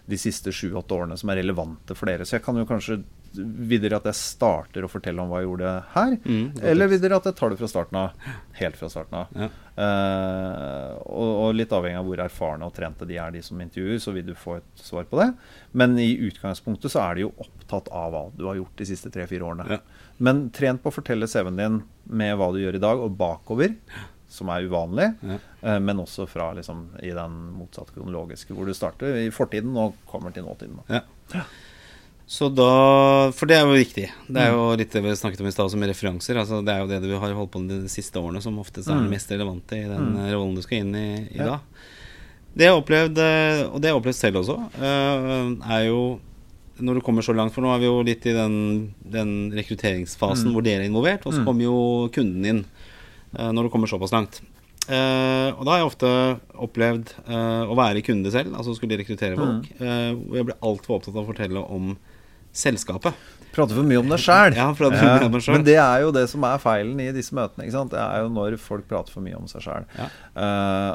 de siste sju-åtte årene som er relevante for dere. Så jeg kan jo kanskje videre at jeg starter å fortelle om hva jeg gjorde her. Mm, eller videre at jeg tar det fra starten av. Helt fra starten av. Ja. Uh, og, og, litt avhengig av hvor erfarne og trente de er, de som intervjuer, så vil du få et svar på det. Men i utgangspunktet så er de jo opptatt av hva du har gjort de siste tre-fire årene. Ja. Men trent på å fortelle CV-en din med hva du gjør i dag, og bakover. Som er uvanlig, ja. uh, men også fra liksom, i den motsatte kronologiske, hvor du starter i fortiden og kommer til nåtiden. Ja. Så da, For det er jo viktig. Det er jo litt det vi snakket om i stad, med referanser. Altså, det er jo det du har holdt på med de siste årene, som oftest er det mest relevante i den mm. rollen du skal inn i i ja. dag. Det jeg har opplevd, og det jeg har opplevd selv også, er jo når du kommer så langt, for nå er vi jo litt i den, den rekrutteringsfasen mm. hvor dere er involvert, og så mm. kommer jo kunden inn når du kommer såpass langt. Og da har jeg ofte opplevd å være kunde selv, altså skulle rekruttere folk. Mm. Hvor jeg ble altfor opptatt av å fortelle om selskapet. Prater for mye om deg sjæl. Ja, ja, men det er jo det som er feilen i disse møtene. Det er jo når folk prater for mye om seg sjæl. Ja.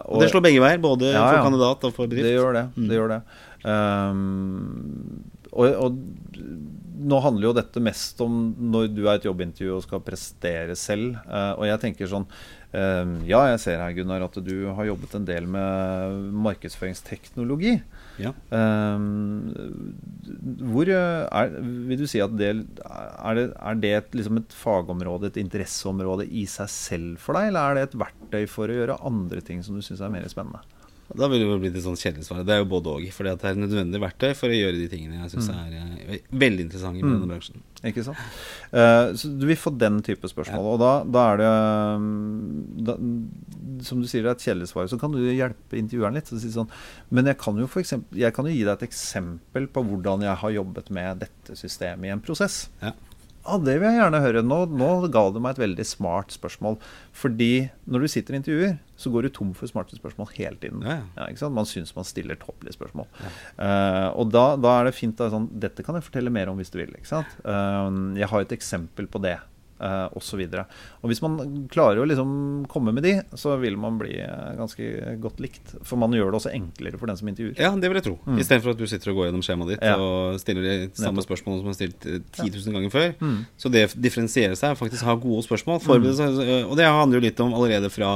og, og det slår begge veier, både for kandidat og for bedrift. Det gjør det. Mm. det, gjør det. Um, og, og nå handler jo dette mest om når du er et jobbintervju og skal prestere selv. Uh, og jeg tenker sånn uh, Ja, jeg ser her, Gunnar, at du har jobbet en del med markedsføringsteknologi. Ja. Uh, hvor er, Vil du si at det er det, er det et, liksom et fagområde, et interesseområde i seg selv for deg, eller er det et verktøy for å gjøre andre ting som du syns er mer spennende? Da vil det jo bli et sånn kjedelig svar. Det er jo både òg. For det er nødvendig verktøy for å gjøre de tingene jeg syns mm. er uh, veldig interessante med mm. denne bransjen. Ikke sant. Uh, så du vil få den type spørsmål. Ja. Og da, da, er det um, da, Som du sier, det er et kjedelig svar. Så kan du hjelpe intervjueren litt. Si sånn, men jeg kan, jo for eksempel, jeg kan jo gi deg et eksempel på hvordan jeg har jobbet med dette systemet i en prosess. Ja. Ja, det vil jeg gjerne høre. Nå, nå ga du meg et veldig smart spørsmål. Fordi når du sitter i intervjuer, så går du tom for smarte spørsmål hele tiden. Ja, ja. man syns man stiller tåpelige spørsmål. Uh, og da, da, er det fint da, sånn Dette kan jeg fortelle mer om hvis du vil. Uh, jeg har et eksempel på det uh, osv. Hvis man klarer å liksom komme med de, så vil man bli uh, ganske godt likt. For man gjør det også enklere for den som intervjuer. Ja, det vil jeg tro. Mm. Istedenfor at du sitter og går gjennom skjemaet ditt ja. og stiller de samme spørsmålene som du har stilt 10 eh, 000 ganger før. Mm. Så det differensierer seg, faktisk ha gode spørsmål, forberede mm. Og det handler jo litt om allerede fra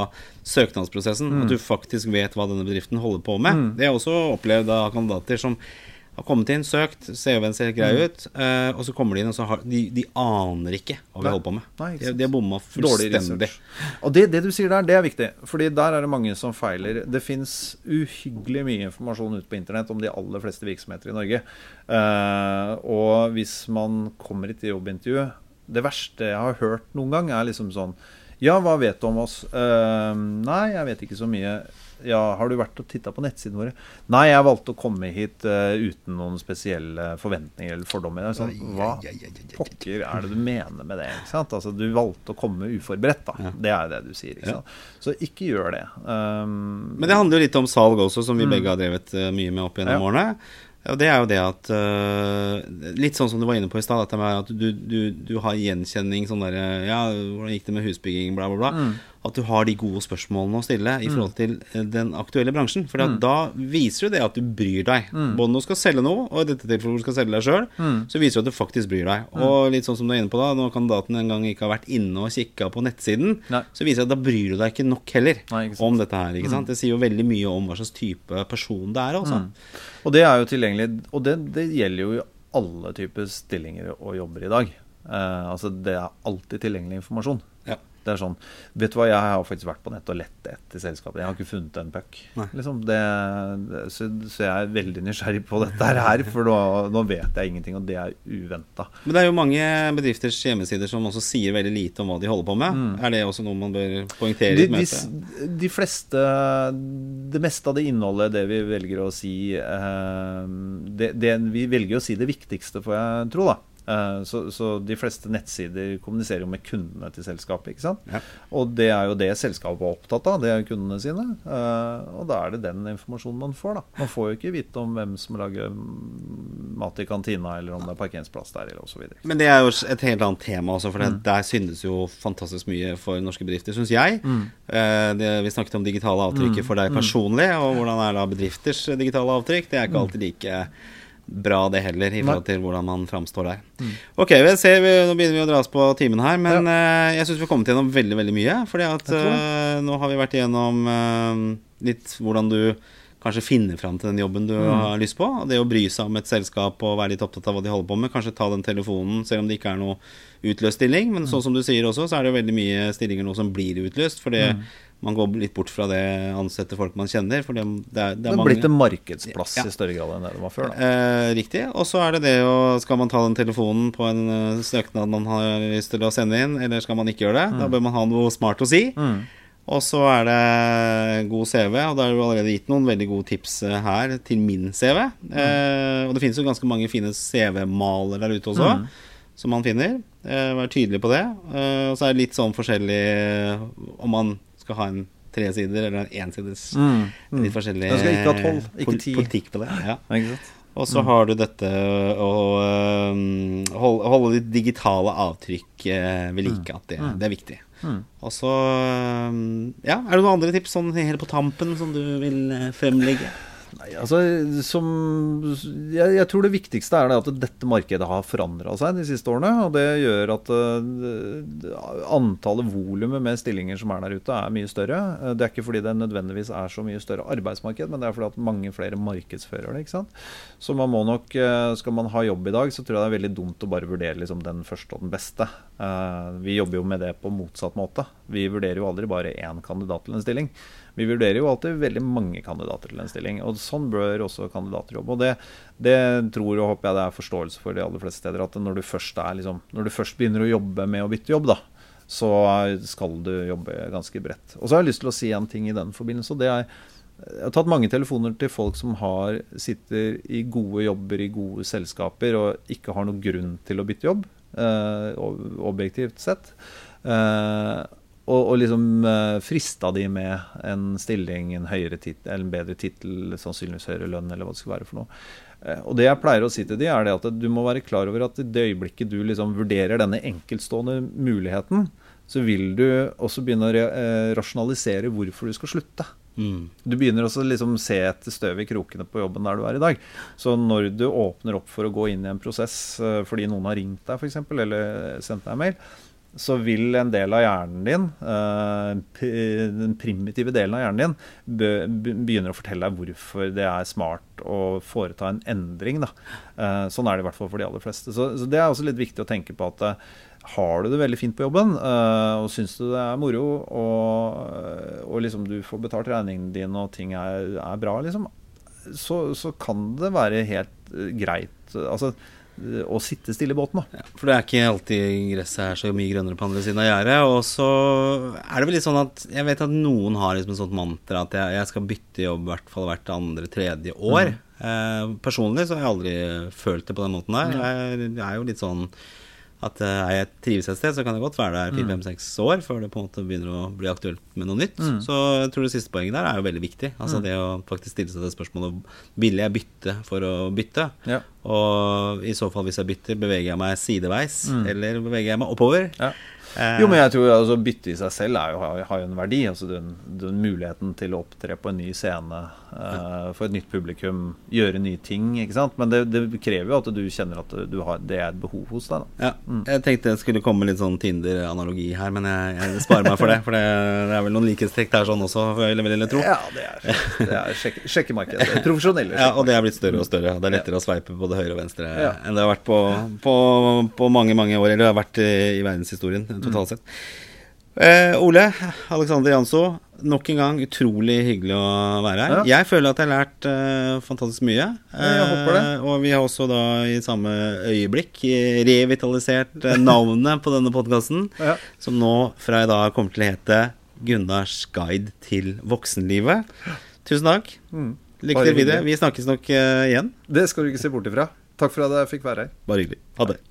søknadsprosessen. Mm. At du faktisk vet hva denne bedriften holder på med. Mm. Det har jeg også opplevd av kandidater som har kommet inn, søkt, CV-en ser grei mm. ut, uh, og så kommer de inn, og så har de, de aner ikke hva vi holder på med. Nei, de, de har bomma fullstendig. Og det, det, du sier der, det er viktig, Fordi der er det mange som feiler. Det fins uhyggelig mye informasjon ute på internett om de aller fleste virksomheter i Norge. Uh, og hvis man kommer hit til jobbintervju Det verste jeg har hørt noen gang, er liksom sånn Ja, hva vet du om oss? Uh, nei, jeg vet ikke så mye ja, har du vært og titta på nettsidene våre? Nei, jeg valgte å komme hit uh, uten noen spesielle forventninger eller fordommer. Sånn, hva pokker er det du mener med det? Altså, du valgte å komme uforberedt, da. Ja. Det er det du sier. Ikke sant? Så ikke gjør det. Um, Men det handler jo litt om salg også, som vi mm. begge har drevet uh, mye med opp gjennom årene. Og det er jo det at uh, Litt sånn som du var inne på i stad, at du, du, du, har gjenkjenning sånn derre Ja, hvordan gikk det med husbygging, bla, bla, bla. Mm at du har de gode spørsmålene å stille i mm. forhold til eh, den aktuelle bransjen. For mm. da viser du det at du bryr deg. Mm. Både når du skal selge noe, og i dette tilfellet du skal selge deg sjøl, mm. så viser du at du faktisk bryr deg. Mm. Og litt sånn som du er inne på da, når kandidaten en gang ikke har vært inne og kikka på nettsiden, Nei. så viser det at da bryr du deg ikke nok heller Nei, ikke om dette her. ikke sant? Det sier jo veldig mye om hva slags type person det er. Også. Og det er jo tilgjengelig, og det, det gjelder jo i alle typer stillinger og jobber i dag. Uh, altså Det er alltid tilgjengelig informasjon. Det er sånn Vet du hva, jeg har faktisk vært på nettet og lett etter selskapet. Jeg har ikke funnet en puck. Liksom, så, så, jeg er veldig nysgjerrig på dette her, for nå, nå vet jeg ingenting, og det er uventa. Men det er jo mange bedrifters hjemmesider som også sier veldig lite om hva de holder på med. Mm. Er det også noe man bør poengtere i et møte? De, de, fleste Det meste av det innholdet, det vi velger å si eh, det, det, Vi velger å si det viktigste, får jeg tro, da. Eh, så, så, de fleste nettsider kommuniserer jo med kundene til selskapet. ikke sant? Ja. Og det er jo det selskapet er opptatt av, det er kundene sine. Eh, og da er det den informasjonen man får. da. Man får jo ikke vite om hvem som lager mat i kantina, eller om det er parkeringsplass der, eller osv. Men det er jo et helt annet tema altså, for mm. der syndes jo fantastisk mye for norske bedrifter, syns jeg. Mm. Eh, det, vi snakket om digitale avtrykket mm. for deg mm. personlig, og hvordan er da bedrifters digitale avtrykk? Det er ikke mm. alltid like bra, det heller, i forhold til hvordan man framstår der. Mm. Ok, vi ser, vi, nå begynner vi å dra oss på timen her, men ja. uh, jeg syns vi har kommet gjennom veldig veldig mye. Fordi at uh, nå har vi vært igjennom uh, litt hvordan du kanskje finner fram til den jobben du mm. har lyst på. Det å bry seg om et selskap og være litt opptatt av hva de holder på med. Kanskje ta den telefonen, selv om det ikke er noe utløst stilling. Men mm. sånn som du sier også, så er det veldig mye stillinger nå som blir utløst. For det mm man går litt bort fra det ansette folk man kjenner. For det, det er, det er mange... blitt en markedsplass ja. i større grad enn det det var før. Eh, riktig. Og så er det det å Skal man ta den telefonen på en uh, søknad man har lyst til å sende inn, eller skal man ikke gjøre det? Mm. Da bør man ha noe smart å si. Mm. Og så er det god CV, og da har du allerede gitt noen veldig gode tips eh, her til min CV. Mm. Eh, og det finnes jo ganske mange fine CV-maler der ute også, mm. som man finner. Eh, vær tydelig på det. Eh, og så er det litt sånn forskjellig eh, om man skal ha en tresider eller en ensides. Mm. Mm. Litt forskjellig politikk på det. Ja. [LAUGHS] Og så mm. har du dette å um, holde, holde ditt digitale avtrykk uh, ved like. Mm. At det, det, er viktig. Mm. Og så um, Ja, er det noen andre tips sånn helt på tampen som du vil uh, fremlegge? Nei, altså, som, jeg, jeg, tror det viktigste er det at dette markedet har forandra seg de siste årene. Og det gjør at uh, antallet volumet med stillinger som er der ute, er mye større. Uh, det er ikke fordi det nødvendigvis er så mye større arbeidsmarked, men det er fordi at mange flere markedsfører det. ikke sant? Så man må nok, uh, skal man ha jobb i dag, så tror jeg det er veldig dumt å bare vurdere liksom, den første og den beste. vi jobber jo med det på motsatt måte. Vi vurderer jo aldri bare én kandidat til en stilling. Vi vurderer jo alltid veldig mange kandidater til en stilling. Og sånn bør også kandidater jobbe. Og det, det tror og håper jeg det er forståelse for de aller fleste steder. At når du først, liksom, når du først begynner å jobbe med å bytte jobb, da, så skal du jobbe ganske bredt. Og så har jeg lyst til å si en ting i den forbindelse. og det er jeg har tatt mange telefoner til folk som har, sitter i gode jobber i gode selskaper og ikke har noen grunn til å bytte jobb, eh, objektivt sett. Eh, og, og liksom uh, frista de med en stilling, en titel, eller en bedre tittel, sannsynligvis høyere lønn, eller hva det skal være for noe. Uh, og det jeg pleier å si til de er det at du må være klar over at i det øyeblikket du liksom vurderer denne enkeltstående muligheten, så vil du også begynne å uh, rasjonalisere hvorfor du skal slutte. Mm. Du begynner også å liksom se etter støv i krokene på jobben der du er i dag. Så når du åpner opp for å gå inn i en prosess fordi noen har ringt deg, f.eks., eller sendt deg en mail, så vil en del av hjernen din, eh, den primitive delen av hjernen din, begynner å fortelle deg hvorfor det er smart å foreta en endring. Da. Eh, sånn er det i hvert fall for de aller fleste. Så, det er også litt viktig å tenke på at eh, har du det veldig fint på jobben og syns du det er moro, og, og liksom du får betalt regningene dine og ting er, er bra, liksom, så, så, kan det være helt greit. Altså, å sitte stille i båten. Da. Ja, for det er ikke alltid gresset er så mye grønnere på andre siden av gjerdet. Og så er det vel litt sånn at jeg vet at noen har liksom et sånt mantra at jeg, jeg skal bytte jobb i hvert fall hvert andre, tredje år. Mm. Eh, personlig så har jeg aldri følt det på den måten der. Jeg, jeg er jo litt sånn at uh, jeg trives et sted, så kan det godt være der fire-fem-seks mm. år før det på en måte begynner å bli aktuelt med noe nytt. Mm. Så jeg tror det siste poenget der er jo veldig viktig. Altså mm. det å faktisk stille seg det spørsmålet Vil jeg bytte for å bytte? Ja. Og i så fall, hvis jeg bytter, beveger jeg meg sideveis, mm. eller beveger jeg meg oppover? Ja. Eh, jo, men jeg tror altså, Bytte i seg selv jo, har, jo en verdi. altså den, den, Muligheten til å opptre på en ny scene uh, for et nytt publikum, gjøre nye ting. ikke sant? Men det, det krever jo at du kjenner at du har, det er et behov hos deg. Da. Ja, mm. Jeg tenkte det skulle komme litt sånn Tinder-analogi her, men jeg, jeg, sparer meg for det. For det, det er vel noen likhetstrekk der sånn også, vil jeg tro. Ja, det er, det er sjek, sjekkemarked. Profesjonelle Ja, og det er blitt større og større. Det er lettere å sveipe både høyre og venstre ja. enn det har vært på, på, på, mange, mange år, eller det har vært i, i verdenshistorien totalt sett. Eh, Ole Alexander Janso, nok en gang utrolig hyggelig å være her. Ja. Jeg føler at jeg har lært eh, fantastisk mye. Eh, og vi har også da i samme øyeblikk revitalisert navnet på denne podkasten, ja. som nå fra i dag kommer til å hete Gunnars guide til voksenlivet. Tusen takk. Mm. Lykke til videre. Vi snakkes nok uh, igjen. Det skal du ikke se bort ifra. Takk for at jeg fikk være her. Bare hyggelig. Ha det.